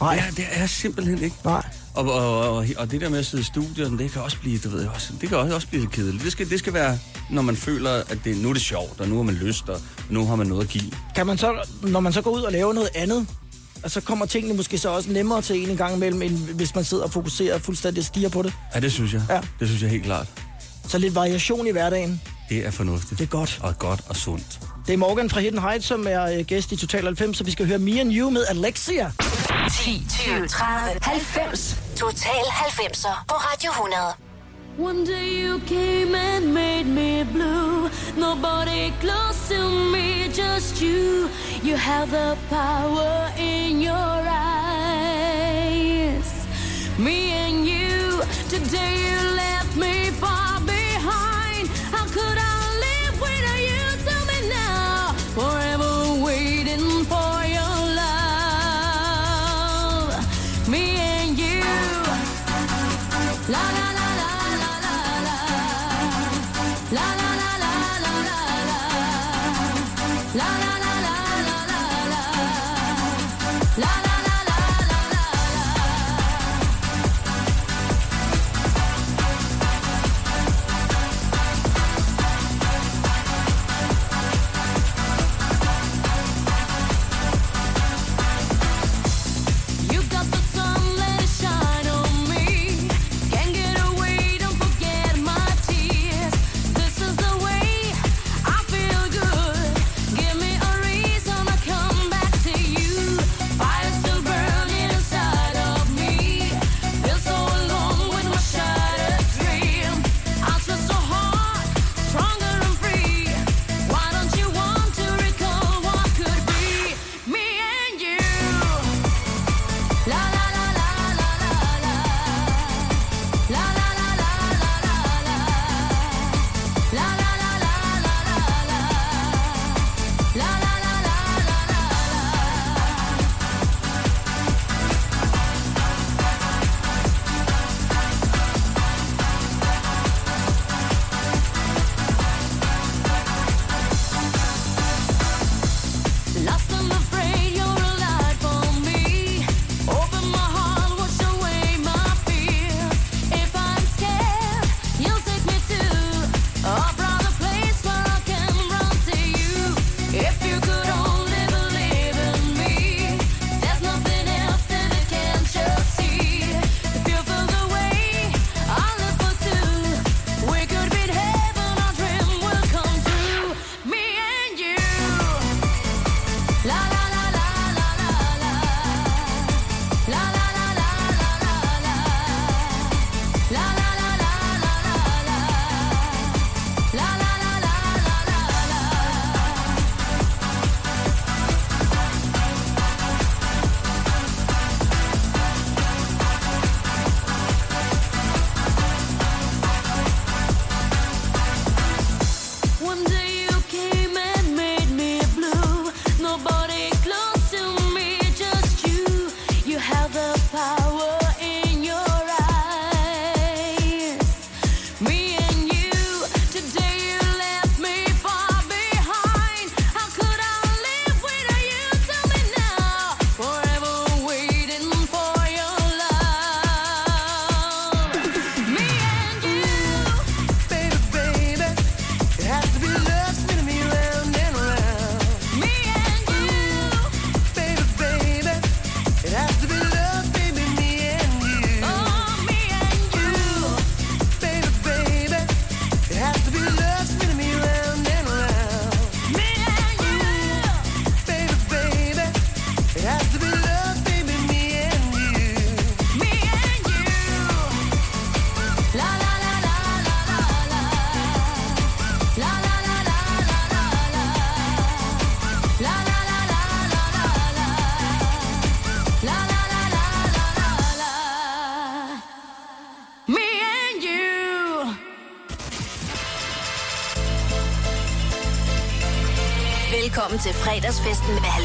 Nej. Ja, det er jeg simpelthen ikke. Nej. Og, og, og, og det der med at sidde i studiet, det kan også blive, du ved, også, det kan også, også blive lidt kedeligt. Det skal, det skal være, når man føler, at det, nu er det sjovt, og nu har man lyst, og nu har man noget at give. Kan man så, når man så går ud og laver noget andet, og så kommer tingene måske så også nemmere til en en gang imellem, end hvis man sidder og fokuserer fuldstændig og stiger på det. Ja, det synes jeg. Ja. Det synes jeg helt klart. Så lidt variation i hverdagen. Det er fornuftigt. Det er godt. Og godt og sundt. Det er Morgan fra Hidden Heights, som er øh, gæst i Total 90, så vi skal høre Me and You med Alexia. 10, 20, 30, 90. Total 90'er på Radio 100. One day you came and made me blue. Nobody close to me, just you. You have the power in your eyes. Me and you, today you left me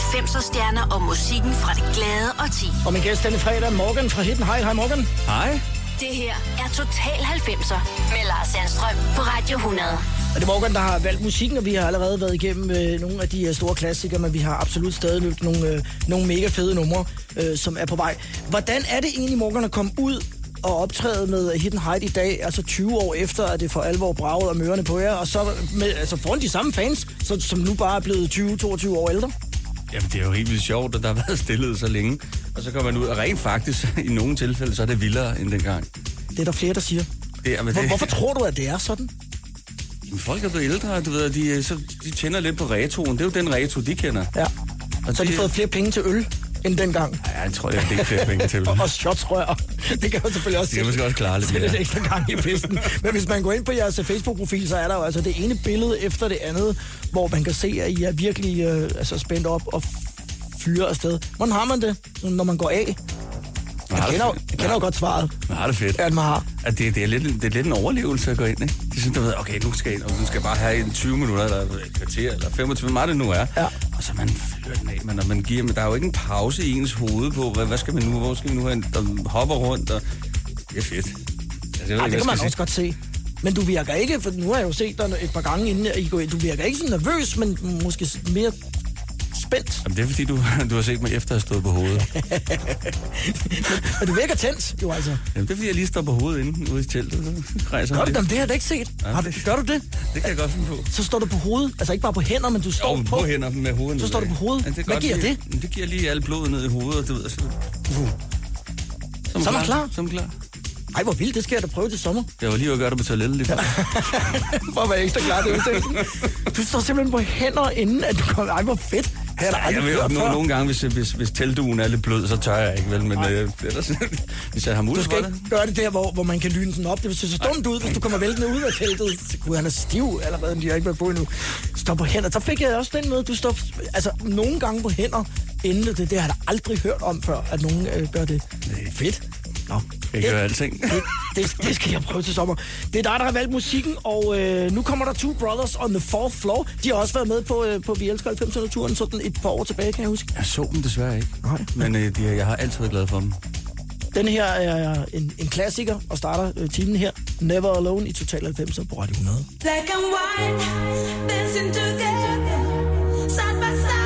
90'er stjerner og musikken fra det glade og ti. Og min gæst denne fredag, Morgan fra Hidden. Hej, hej Morgan. Hej. Det her er Total 90'er med Lars Sandstrøm på Radio 100. Og det er Morgan, der har valgt musikken, og vi har allerede været igennem øh, nogle af de her store klassikere, men vi har absolut stadig løbet nogle, øh, nogle mega fede numre, øh, som er på vej. Hvordan er det egentlig, Morgan, at komme ud og optræde med Hidden Height i dag, altså 20 år efter, at det for alvor bragede og mørerne på jer, og så med, altså foran de samme fans, så, som nu bare er blevet 20-22 år ældre? Jamen, det er jo helt vildt sjovt, at der har været stillet så længe. Og så kommer man ud, og rent faktisk, <laughs> i nogle tilfælde, så er det vildere end dengang. Det er der flere, der siger. Det, men Hvor, det, hvorfor tror du, at det er sådan? Jamen, folk er blevet ældre, du ved, de, øh, så, de tænder lidt på retroen. Det er jo den retro, de kender. Ja. Og Så har de fået flere penge til øl end dengang. Ja, jeg tror, jeg fik flere penge til. <laughs> Og, og shotsrør. Det kan jo selvfølgelig også Det måske også klare lidt sætte lidt ekstra gang i festen. Men hvis man går ind på jeres Facebook-profil, så er der jo altså det ene billede efter det andet, hvor man kan se, at I er virkelig øh, altså spændt op og fyre afsted. Hvordan har man det, når man går af? Jeg kender, jo- jeg kender jo godt svaret, Man har det fedt. at man har. At det, det, er lidt, det er lidt en overlevelse at gå ind, ikke? Det er sådan, du ved, okay, nu skal jeg ind, og du skal bare have en 20 minutter, eller et kvarter, eller 25, hvor meget det nu er. Ja. Og så man fyrer den af, man, og man giver, men der er jo ikke en pause i ens hoved på, hvad, hvad skal man nu, hvor skal vi nu hen, der hopper rundt, og det er fedt. Altså, Ej, det kan man også skal godt se. Men du virker ikke, for nu har jeg jo set dig et par gange inden I går ind, du virker ikke så nervøs, men måske mere spændt. Jamen, det er fordi, du, du har set mig efter at have stået på hovedet. <laughs> Men du virker tændt, jo altså. Jamen, det er fordi, jeg lige står på hovedet inde ude i teltet. Så rejser du lidt. det? Det har jeg da ikke set. Ja, Har du, det- gør du det? Det kan jeg godt finde på. Så står du på hovedet. Altså ikke bare på hænder, men du står Jo, på. på hænder med hovedet Så står du på hovedet. Ja, er Hvad godt giver lige- det? Jamen, Det giver lige alt blodet ned i hovedet, du ved, så... Uh. Så er man klar. Så er man klar. Ej, hvor vildt. Det skal jeg da prøve til sommer. Jeg var lige ved at gøre det på toilettet lige før. <laughs> For at være ekstra klar til udsendelsen. <laughs> Du står simpelthen på hænder, inden at du kommer. Ej, hvor fedt. Det har jeg da Jeg aldrig ved, no, nogle gange, hvis, hvis, hvis teltduen er lidt blød, så tør jeg ikke, vel? Men øh, ellers, <laughs> hvis jeg har Du mulighed skal for ikke det. gøre det der, hvor, hvor man kan lyne den op. Det vil se så dumt ud, hvis du kommer væltende ud af teltet. Gud, han er stiv allerede, men de har ikke været på endnu. Stå på hænder. Så fik jeg også den med, du står altså, nogle gange på hænder, inden det. Det har jeg aldrig hørt om før, at nogen øh, gør det. Er fedt. Nå. Jeg gør alting. Det, det, det skal jeg prøve til sommer. Det er dig, der har valgt musikken, og øh, nu kommer der Two Brothers on the Fourth Floor. De har også været med på, øh, på Vi Elsker 90'erne-turen sådan et par år tilbage, kan jeg huske. Jeg så dem desværre ikke. Nej. Men øh, de, jeg har altid været glad for dem. Den her er en, en klassiker, og starter øh, timen her. Never Alone i Total 90'er på Radio 100. Black and white, dancing together, side by side,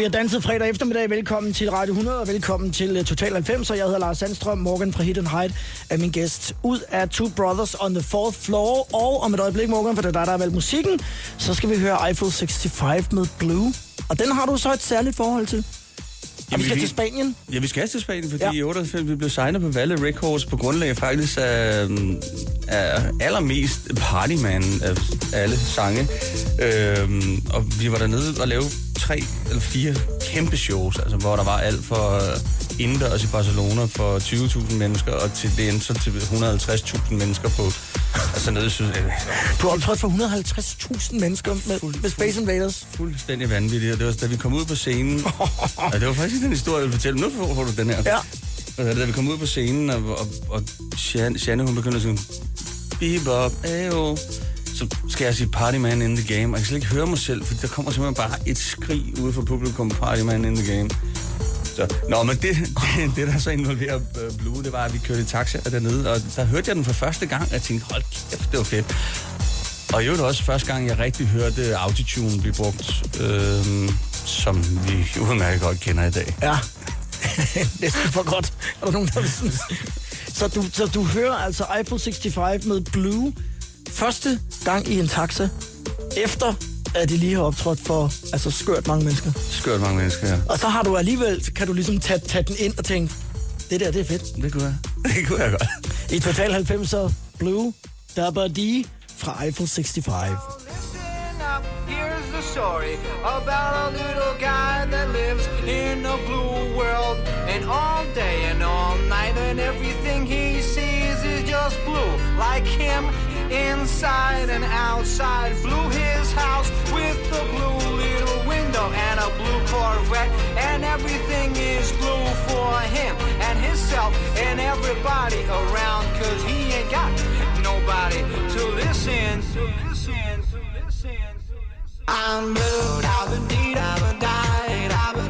Der bliver danset fredag eftermiddag. Velkommen til Radio 100 og velkommen til uh, Total 90. Og jeg hedder Lars Sandstrøm. Morgan fra Hidden Height er min gæst. Ud af Two Brothers on the Fourth Floor. Og om et øjeblik, Morgan, for det er dig, der har valgt musikken, så skal vi høre Eiffel 65 med Blue. Og den har du så et særligt forhold til. Og vi skal til Spanien. Ja, vi skal til Spanien, fordi Ja. i 98 vi blev signet på Valle Records på grundlag faktisk af, af allermest Partyman af alle sange. Øhm, og vi var dernede og lave tre eller fire kæmpe shows, altså, hvor der var alt for øh, indendørs i Barcelona for 20.000 mennesker, og til det endte så til 150.000 mennesker på altså nede i syd. Du har optrådt for 150.000 mennesker med, med Space Invaders. Fuldstændig vanvittigt, og det var da vi kom ud på scenen. ja, det var faktisk den historie, jeg ville fortælle. Nu får, får du den her. Ja. Og da vi kom ud på scenen, og, og, og Shan- Shanne, hun begyndte at sige, bebop, ayo. Så skal jeg sige party man in the game, og jeg kan slet ikke høre mig selv, for der kommer simpelthen bare et skrig ude fra publikum, party man in the game. Så, nå, men det, det, det der så involverer øh, Blue, det var, at vi kørte i taxa dernede, og der hørte jeg den for første gang, og jeg tænkte, hold kæft, det var fedt. Og i øvrigt også første gang, jeg rigtig hørte autotune blive brugt, øh, som vi udmærket godt kender i dag. Ja, <laughs> næsten for godt. Er der nogen, der synes? <laughs> Så du, så du hører altså Eiffel 65 med Blue første gang i en taxa, efter at de lige har optrådt for altså skørt mange mennesker. Skørt mange mennesker, ja. Og så har du alligevel, kan du ligesom tage, tage den ind og tænke, det der, det er fedt. Det kunne jeg. <laughs> Det kunne jeg godt. I Total 90'er Blue, Dabba D fra Eiffel 65. Listen up, here's the story about a little guy that lives in a blue world. And all day and all night, and everything he sees is just blue. Like him, inside and outside. Blue his house with a blue little window and a blue Corvette. And everything is blue for him and himself and everybody around. Cause he ain't got nobody to listen, to listen, to listen. I'm blue, da ba dee da ba die, da ba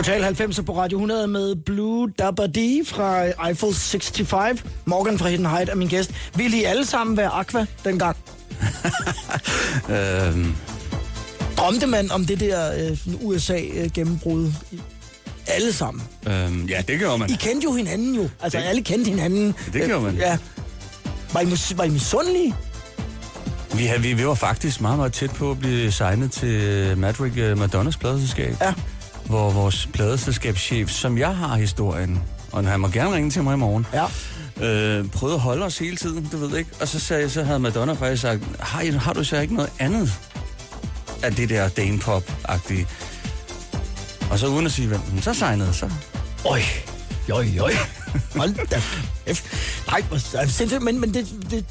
Total 90 på Radio 100 med Blue Dabba D fra Eiffel 65. Morgan fra Hidden Height er min gæst. Vil I alle sammen være Aqua dengang? <laughs> Øhm, Drømte man om det der øh, USA-gennembrud? Alle sammen. øhm, ja, det gør man. I kendte jo hinanden jo. Altså, Det- alle kendte hinanden. Det gjorde man. Øh, Ja. Var I, var I misundelige? Vi, har- vi, vi var faktisk meget, meget tæt på at blive signet til Madrick øh, Madonnas pladeselskab. Ja. Hvor vores pladeselskabschef, som jeg har historien, og han må gerne ringe til mig i morgen, Ja. øh, prøvede at holde os hele tiden, du ved ikke. Og så, sagde, så havde Madonna faktisk sagt, har, I, har du så ikke noget andet af det der Dane Pop-agtige? Og så uden at sige hvem, så signede så. Øj, joj, joj. Hold da. Nej, men, men det, det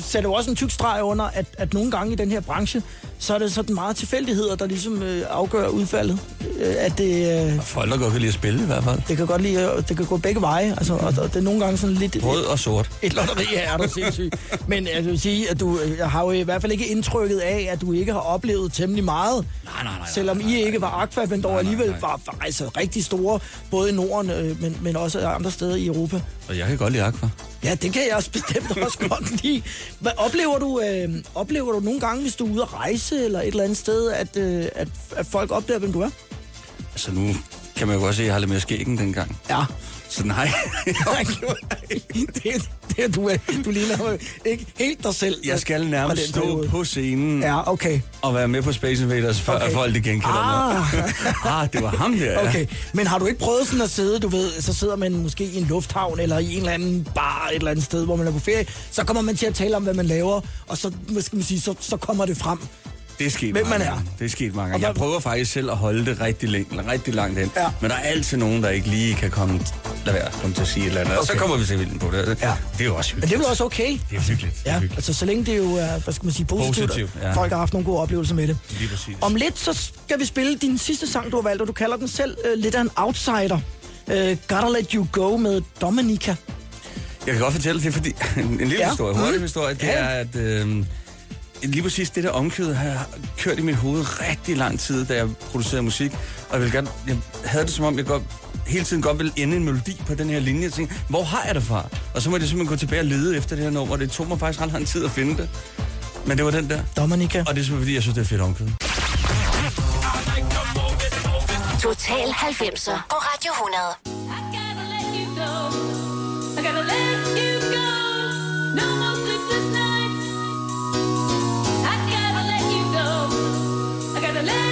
sætter jo også en tyk streg under, at, at nogle gange i den her branche, så er det sådan meget tilfældigheder, der ligesom øh, afgør udfaldet. Øh, at det, øh, Og folk, der godt kan lide at spille i hvert fald. det kan godt lide, øh, det kan gå begge veje, altså, og, og det er nogle gange sådan lidt... Rød og sort. <laughs> Et lotteri er du sindssygt. Men jeg vil sige, at du jeg har jo i hvert fald ikke indtrykket af, at du ikke har oplevet temmelig meget. Nej, nej, nej. Selvom I ikke var Aqua, men dog alligevel var, var altså rigtig store, både i Norden, øh, men, men også andre steder i Europa. Og jeg kan godt lide Aqua. Ja, det kan jeg også bestemt <laughs> også godt lide. Hvad oplever du, øh, oplever du nogle gange, hvis du er ude at rejse eller et eller andet sted, at, øh, at, at folk opdager, hvem du er? Altså nu kan man jo godt se, at jeg har lidt mere skæg end dengang. Ja. Så nej. <laughs> det, det, du, er, du ligner ikke helt dig selv. Jeg skal nærmest stå periode. på scenen Ja, okay. og være med på Space Invaders, før Okay. okay. folk de genkender Ah. mig. <laughs> ah, det var ham der, ja. Okay, men har du ikke prøvet sådan at sidde, du ved, så sidder man måske i en lufthavn eller i en eller anden bar et eller andet sted, hvor man er på ferie, så kommer man til at tale om, hvad man laver, og så, hvad skal man sige, så, så kommer det frem. Det er sket Hvem mange man er. gange. Det er sket mange Og gange. Jeg prøver faktisk selv at holde det rigtig, længe, rigtig langt hen. Ja. Men der er altid nogen, der ikke lige kan komme, lad være, komme til at sige et eller andet. Og så Okay. kommer vi selvfølgelig på det. Ja. Det er jo også Men hyggeligt. det er vel også okay? Det er hyggeligt. Ja, hyggeligt. altså så længe det jo er, hvad skal man sige, positivt, Positivt, ja. folk har haft nogle gode oplevelser med det. Lige præcis. Om lidt, så skal vi spille din sidste sang, du har valgt, og du kalder den selv uh, lidt af en outsider. Uh, Gotta Let You Go med Dominica. Jeg kan godt fortælle, det fordi, <laughs> en, lille ja. historie, hurtig Mm. historie, det Ja. er, at øh, lige præcis det der omkød har jeg kørt i mit hoved rigtig lang tid, da jeg producerede musik. Og jeg, ville gerne, jeg havde det som om, jeg godt, hele tiden godt ville ende en melodi på den her linje. Jeg tænkte, hvor har jeg det fra? Og så måtte jeg simpelthen gå tilbage og lede efter det her nummer, og det tog mig faktisk ret lang tid at finde det. Men det var den der. Dominica. Og det er simpelthen fordi, jeg synes, det er fedt omkød. Total 90'er på Radio 100. go, never let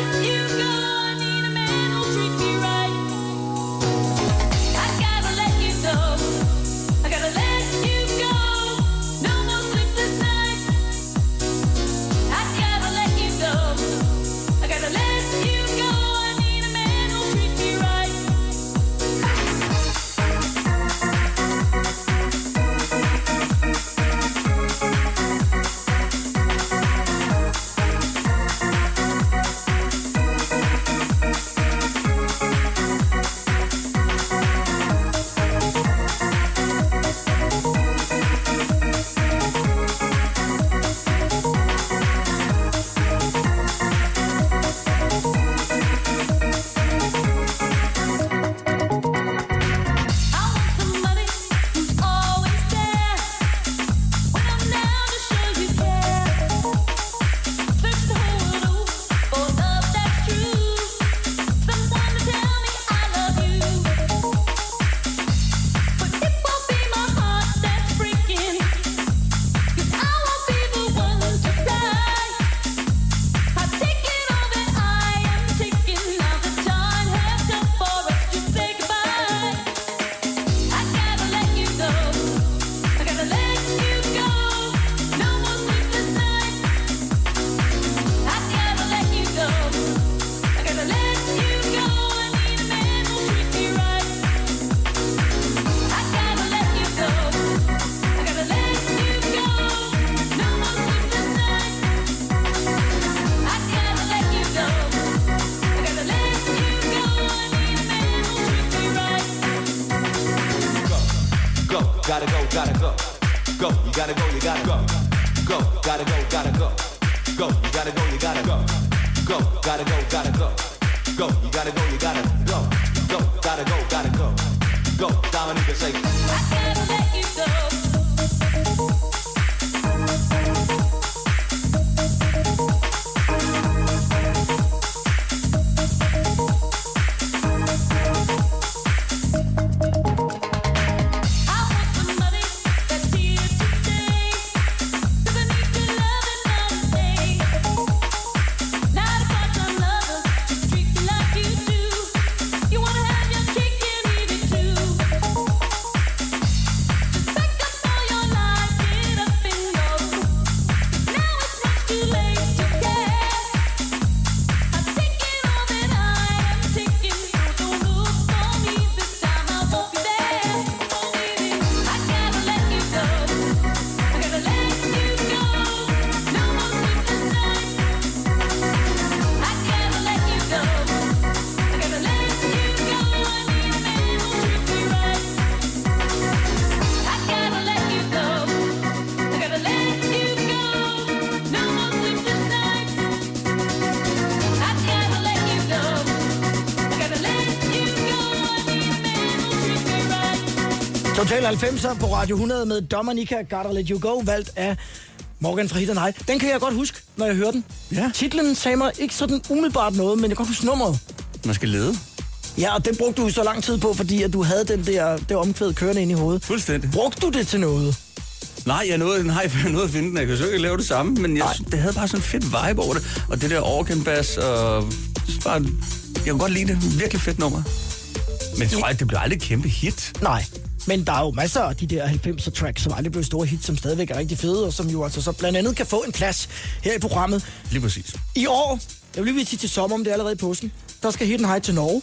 Total 90'er på Radio 100 med Dominica Gotta Let You Go, valgt af Morgan fra Hit High. Den kan jeg godt huske, når jeg hører den. Ja. Titlen sagde mig ikke sådan umiddelbart noget, men jeg kan godt huske nummeret. Man skal lede. Ja, og det brugte du så lang tid på, fordi at du havde den der, det omkvæd kørende ind i hovedet. Fuldstændig. Brugte du det til noget? Nej, jeg nåede, nej, jeg nåede at finde den. Jeg kan så ikke lave det samme, men jeg, det havde bare sådan en fedt vibe over det. Og det der organ bass, og er bare, jeg kan godt lide det. Virkelig fedt nummer. Men jeg tror ikke, det bliver aldrig et kæmpe hit. Nej. Men der er jo masser af de der 90'er tracks, som aldrig blev store hits, som stadigvæk er rigtig fede, og som jo altså så blandt andet kan få en plads her i programmet. Lige præcis. I år, jeg vil lige sige til sommer, om det er allerede i påsken, der skal Hidden High til Norge.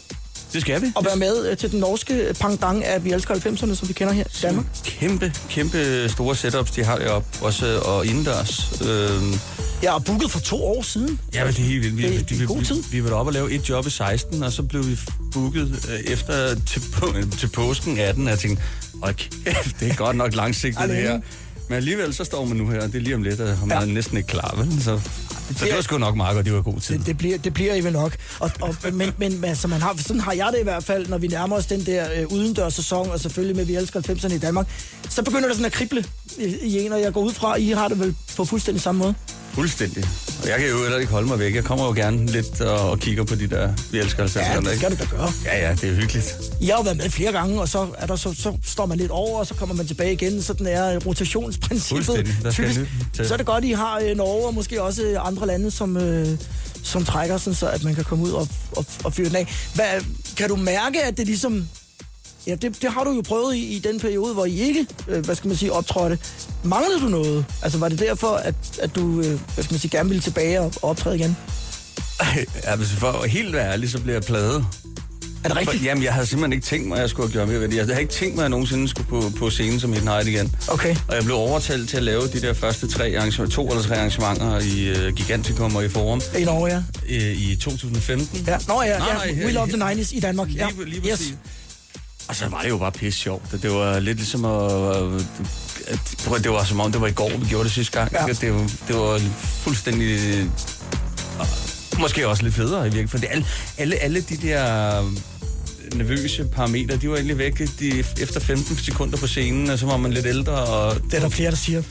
Det skal vi. Og være med øh, til den norske pangdang af Vi elsker 90'erne, som vi kender her i Danmark. Kæmpe, kæmpe store setups, de har deroppe. Også og indendørs. Øhm, Jeg har booket for to år siden. Ja, men det er helt vildt. Vi, Det- det er vi, god vi, tid. Vi, vi var deroppe og lave et job i 16, og så blev vi booket øh, efter til, på, til påsken 18, og jeg tænkte, åh kæft, det er godt nok langsigtet <laughs> det her. Men alligevel så står man nu her, og det er lige om lidt, og man er næsten ikke klar, vel? Så, så det var sgu nok meget godt, det var god tid. Det, det, bliver, det bliver I vel nok. Og, og, men, men, altså, man har, sådan har jeg det i hvert fald, når vi nærmer os den der øh, udendørs sæson, og selvfølgelig med Vi elsker 90'erne i Danmark, så begynder det sådan at krible i, i en, og jeg går ud fra, I har det vel på fuldstændig samme måde. Fuldstændig. Og jeg kan jo heller ikke holde mig væk. Jeg kommer jo gerne lidt og, og kigger på de der, vi elsker 90'erne. Ja, det skal du da gøre. Ja, ja, det er hyggeligt. Jeg har jo været med flere gange, og så, er der, så, så står man lidt over, og så kommer man tilbage igen. Sådan er rotationsprincippet. Typisk. Så er det godt, I har øh, Norge og måske også øh, andre lande, som, øh, som trækker, sådan, så at man kan komme ud og, og, og fyre den af. Hvad, kan du mærke, at det ligesom... Ja, det, det har du jo prøvet i, i den periode, hvor I ikke, øh, hvad skal man sige, optrådte. Manglede du noget? Altså, var det derfor, at, at du, øh, hvad skal man sige, gerne ville tilbage og, og optræde igen? <laughs> Ja, hvis for at være helt ærlig, så bliver jeg pladet. Er det rigtigt? For, jamen, jeg havde simpelthen ikke tænkt mig, at jeg skulle have gjort mere. Jeg havde ikke tænkt mig, at jeg nogensinde skulle på, på scenen som Hidden Height igen. Okay. Og jeg blev overtalt til at lave de der første tre arrangementer, to eller tre arrangementer i uh, Gigantikum og i Forum I Norge, ja. uh, i 2015. ja. Nå ja, Nej, nej, ja. her We i- Love the 90s i Danmark. Ja. Lige, lige præcis. Og så var det jo bare pisse sjovt. Det var lidt ligesom at... at det var- som om, det var i går, vi gjorde det sidste gang. Ja. Det, var, det var fuldstændig... øh, Måske også lidt federe i virkeligheden. For det, alle, alle, alle de der nervøse parametre, de var egentlig væk de, efter 15 sekunder på scenen, og så var man lidt ældre, og Det er der flere, der siger.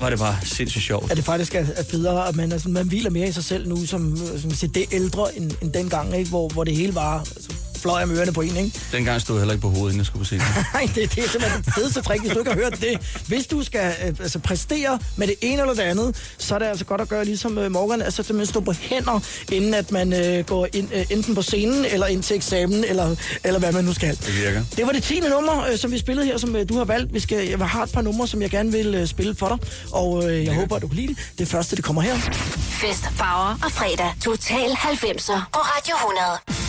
var det bare sindssygt sjovt. at det faktisk er, er federe, at man, altså, man hviler mere i sig selv nu, som, øh, som siger, det er ældre end, end dengang, ikke? Hvor, hvor det hele var altså, fløj om ørerne på en, ikke? Dengang stod jeg heller ikke på hovedet, inden jeg skulle på scenen. <laughs> Nej, det, det er simpelthen det fedeste trick, hvis du ikke har hørt det. Hvis du skal øh, altså, præstere med det ene eller det andet, så er det altså godt at gøre ligesom øh, Morgan, altså simpelthen stå på hænder, inden at man øh, går ind, øh, enten på scenen, eller ind til eksamen, eller, eller hvad man nu skal. Det virker. Det var det 10. nummer, øh, som vi spillede her, som øh, du har valgt. Vi skal, jeg har et par numre, som jeg gerne vil øh, spille for dig, og øh, jeg håber, at du kan lide det. Det første, det kommer her. Fest, farver og fredag. Total 90'er på Radio 100.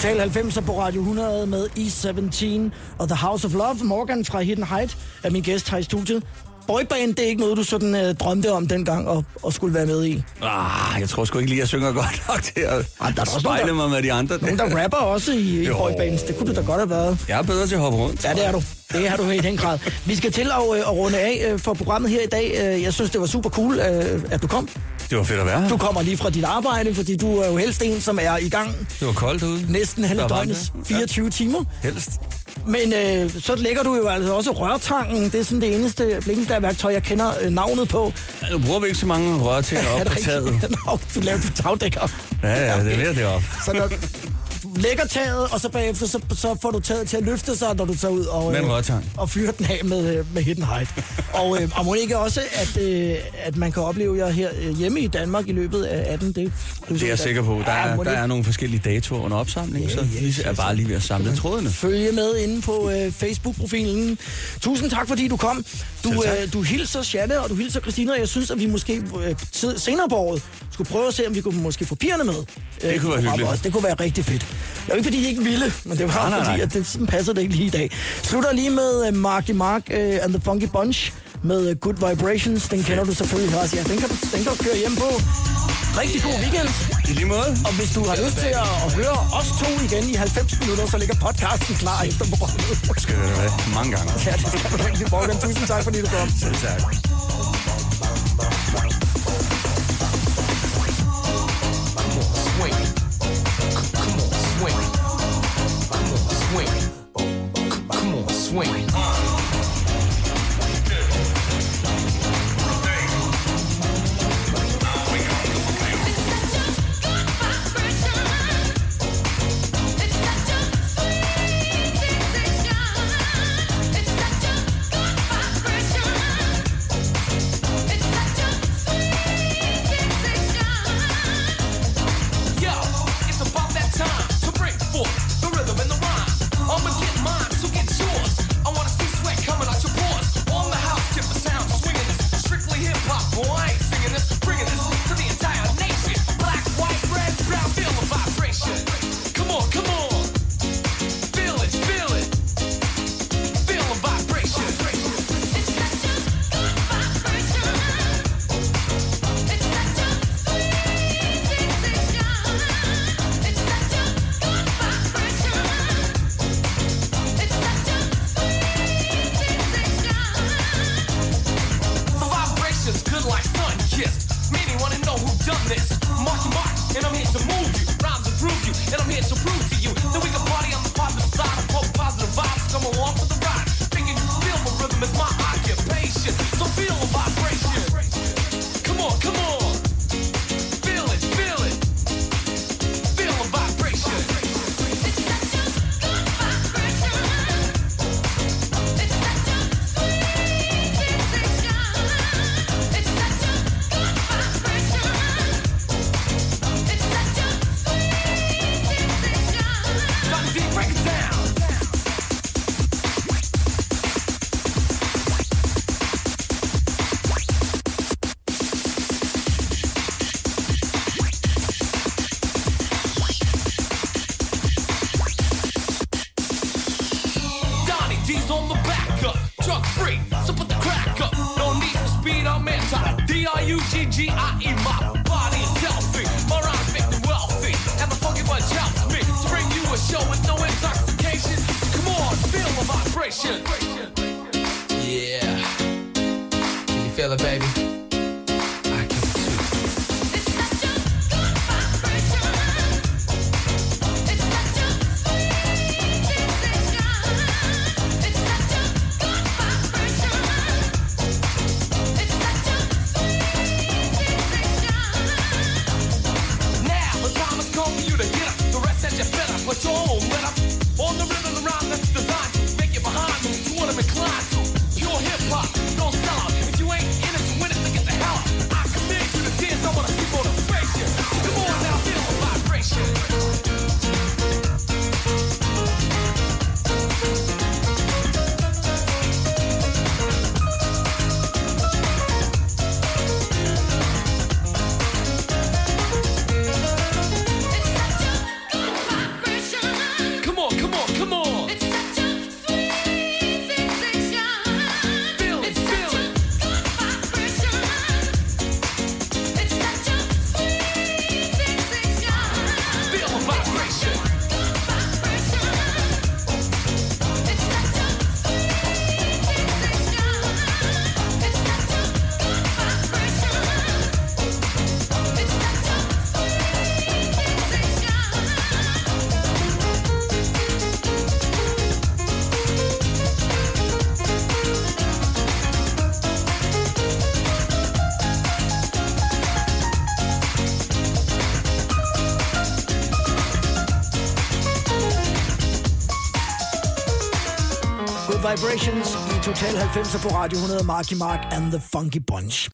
Total 90 på Radio 100 med E17 og The House of Love. Morgan fra Hidden Height er min gæst her i studiet. Boyband, det er ikke noget, du sådan øh, drømte om dengang og, og skulle være med i. Ah, jeg tror sgu ikke lige, jeg synger godt nok til at Ej, der er spejle nogen, mig med de andre. Nogen, der rapper også i, i boybands. Det kunne du da godt have været. Jeg er bedre til at hoppe rundt. Ja, det er du. Det har du i den grad. Vi skal til at, øh, at runde af øh, for programmet her i dag. Øh, Jeg synes, det var super cool, øh, at du kom. Det var fedt at være. Du kommer lige fra dit arbejde, fordi du er jo helst en, som er i gang Det var koldt ude. næsten Der var døgnets varmt, 24 timer. Helst. Men øh, så lægger du jo altså også rørtangen. Det er sådan det eneste blikkenslagerværktøj, jeg kender øh, navnet på. Nu bruger vi ikke så mange rør til at <laughs> op på taget. <laughs> Nå, du laver du tagdækker. Ja, ja, det er mere det op. Så når du lægger taget, og så bagefter, så, så får du taget til at løfte sig, når du tager ud og, Med øh, og fyrer den af med, øh, med Hidden Height. <laughs> og, øh, og må ikke også, at, øh, at man kan opleve jer her øh, hjemme i Danmark i løbet af 18. Det, Det er jeg sikker på. Der Ja, er, der er nogle forskellige datoer under opsamling, så vi er bare lige ved at samle trådene. følge med inde på øh, Facebook-profilen. Tusind tak, fordi du kom. Du, øh, du hilser Janne, og du hilser Christina, og jeg synes, at vi måske øh, senere på året skulle prøve at se, om vi kunne måske få pigerne med. øh, Det kunne være programmet hyggeligt. Også. Det kunne være rigtig fedt. Det var ikke, fordi de ikke ville, men det var Nej, nej, fordi, nej. at det sådan passer det ikke lige i dag. Slutter lige med øh, Marky Mark øh, and the Funky Bunch med øh, Good Vibrations. Den kender du selvfølgelig også. Ja, den kan, den kan du køre hjem på. Rigtig god weekend. I lige måde. Og hvis du har lyst til at, at høre os to igen i 90 minutter, så ligger podcasten klar efter programmet. Skal det være mange gange. Ja, det skal du rigtig, Morgan. Tusind tak, fordi du kom. Selv tak. Swing. Vibrations i Total 90 på Radio 100, Marky Mark and the Funky Bunch.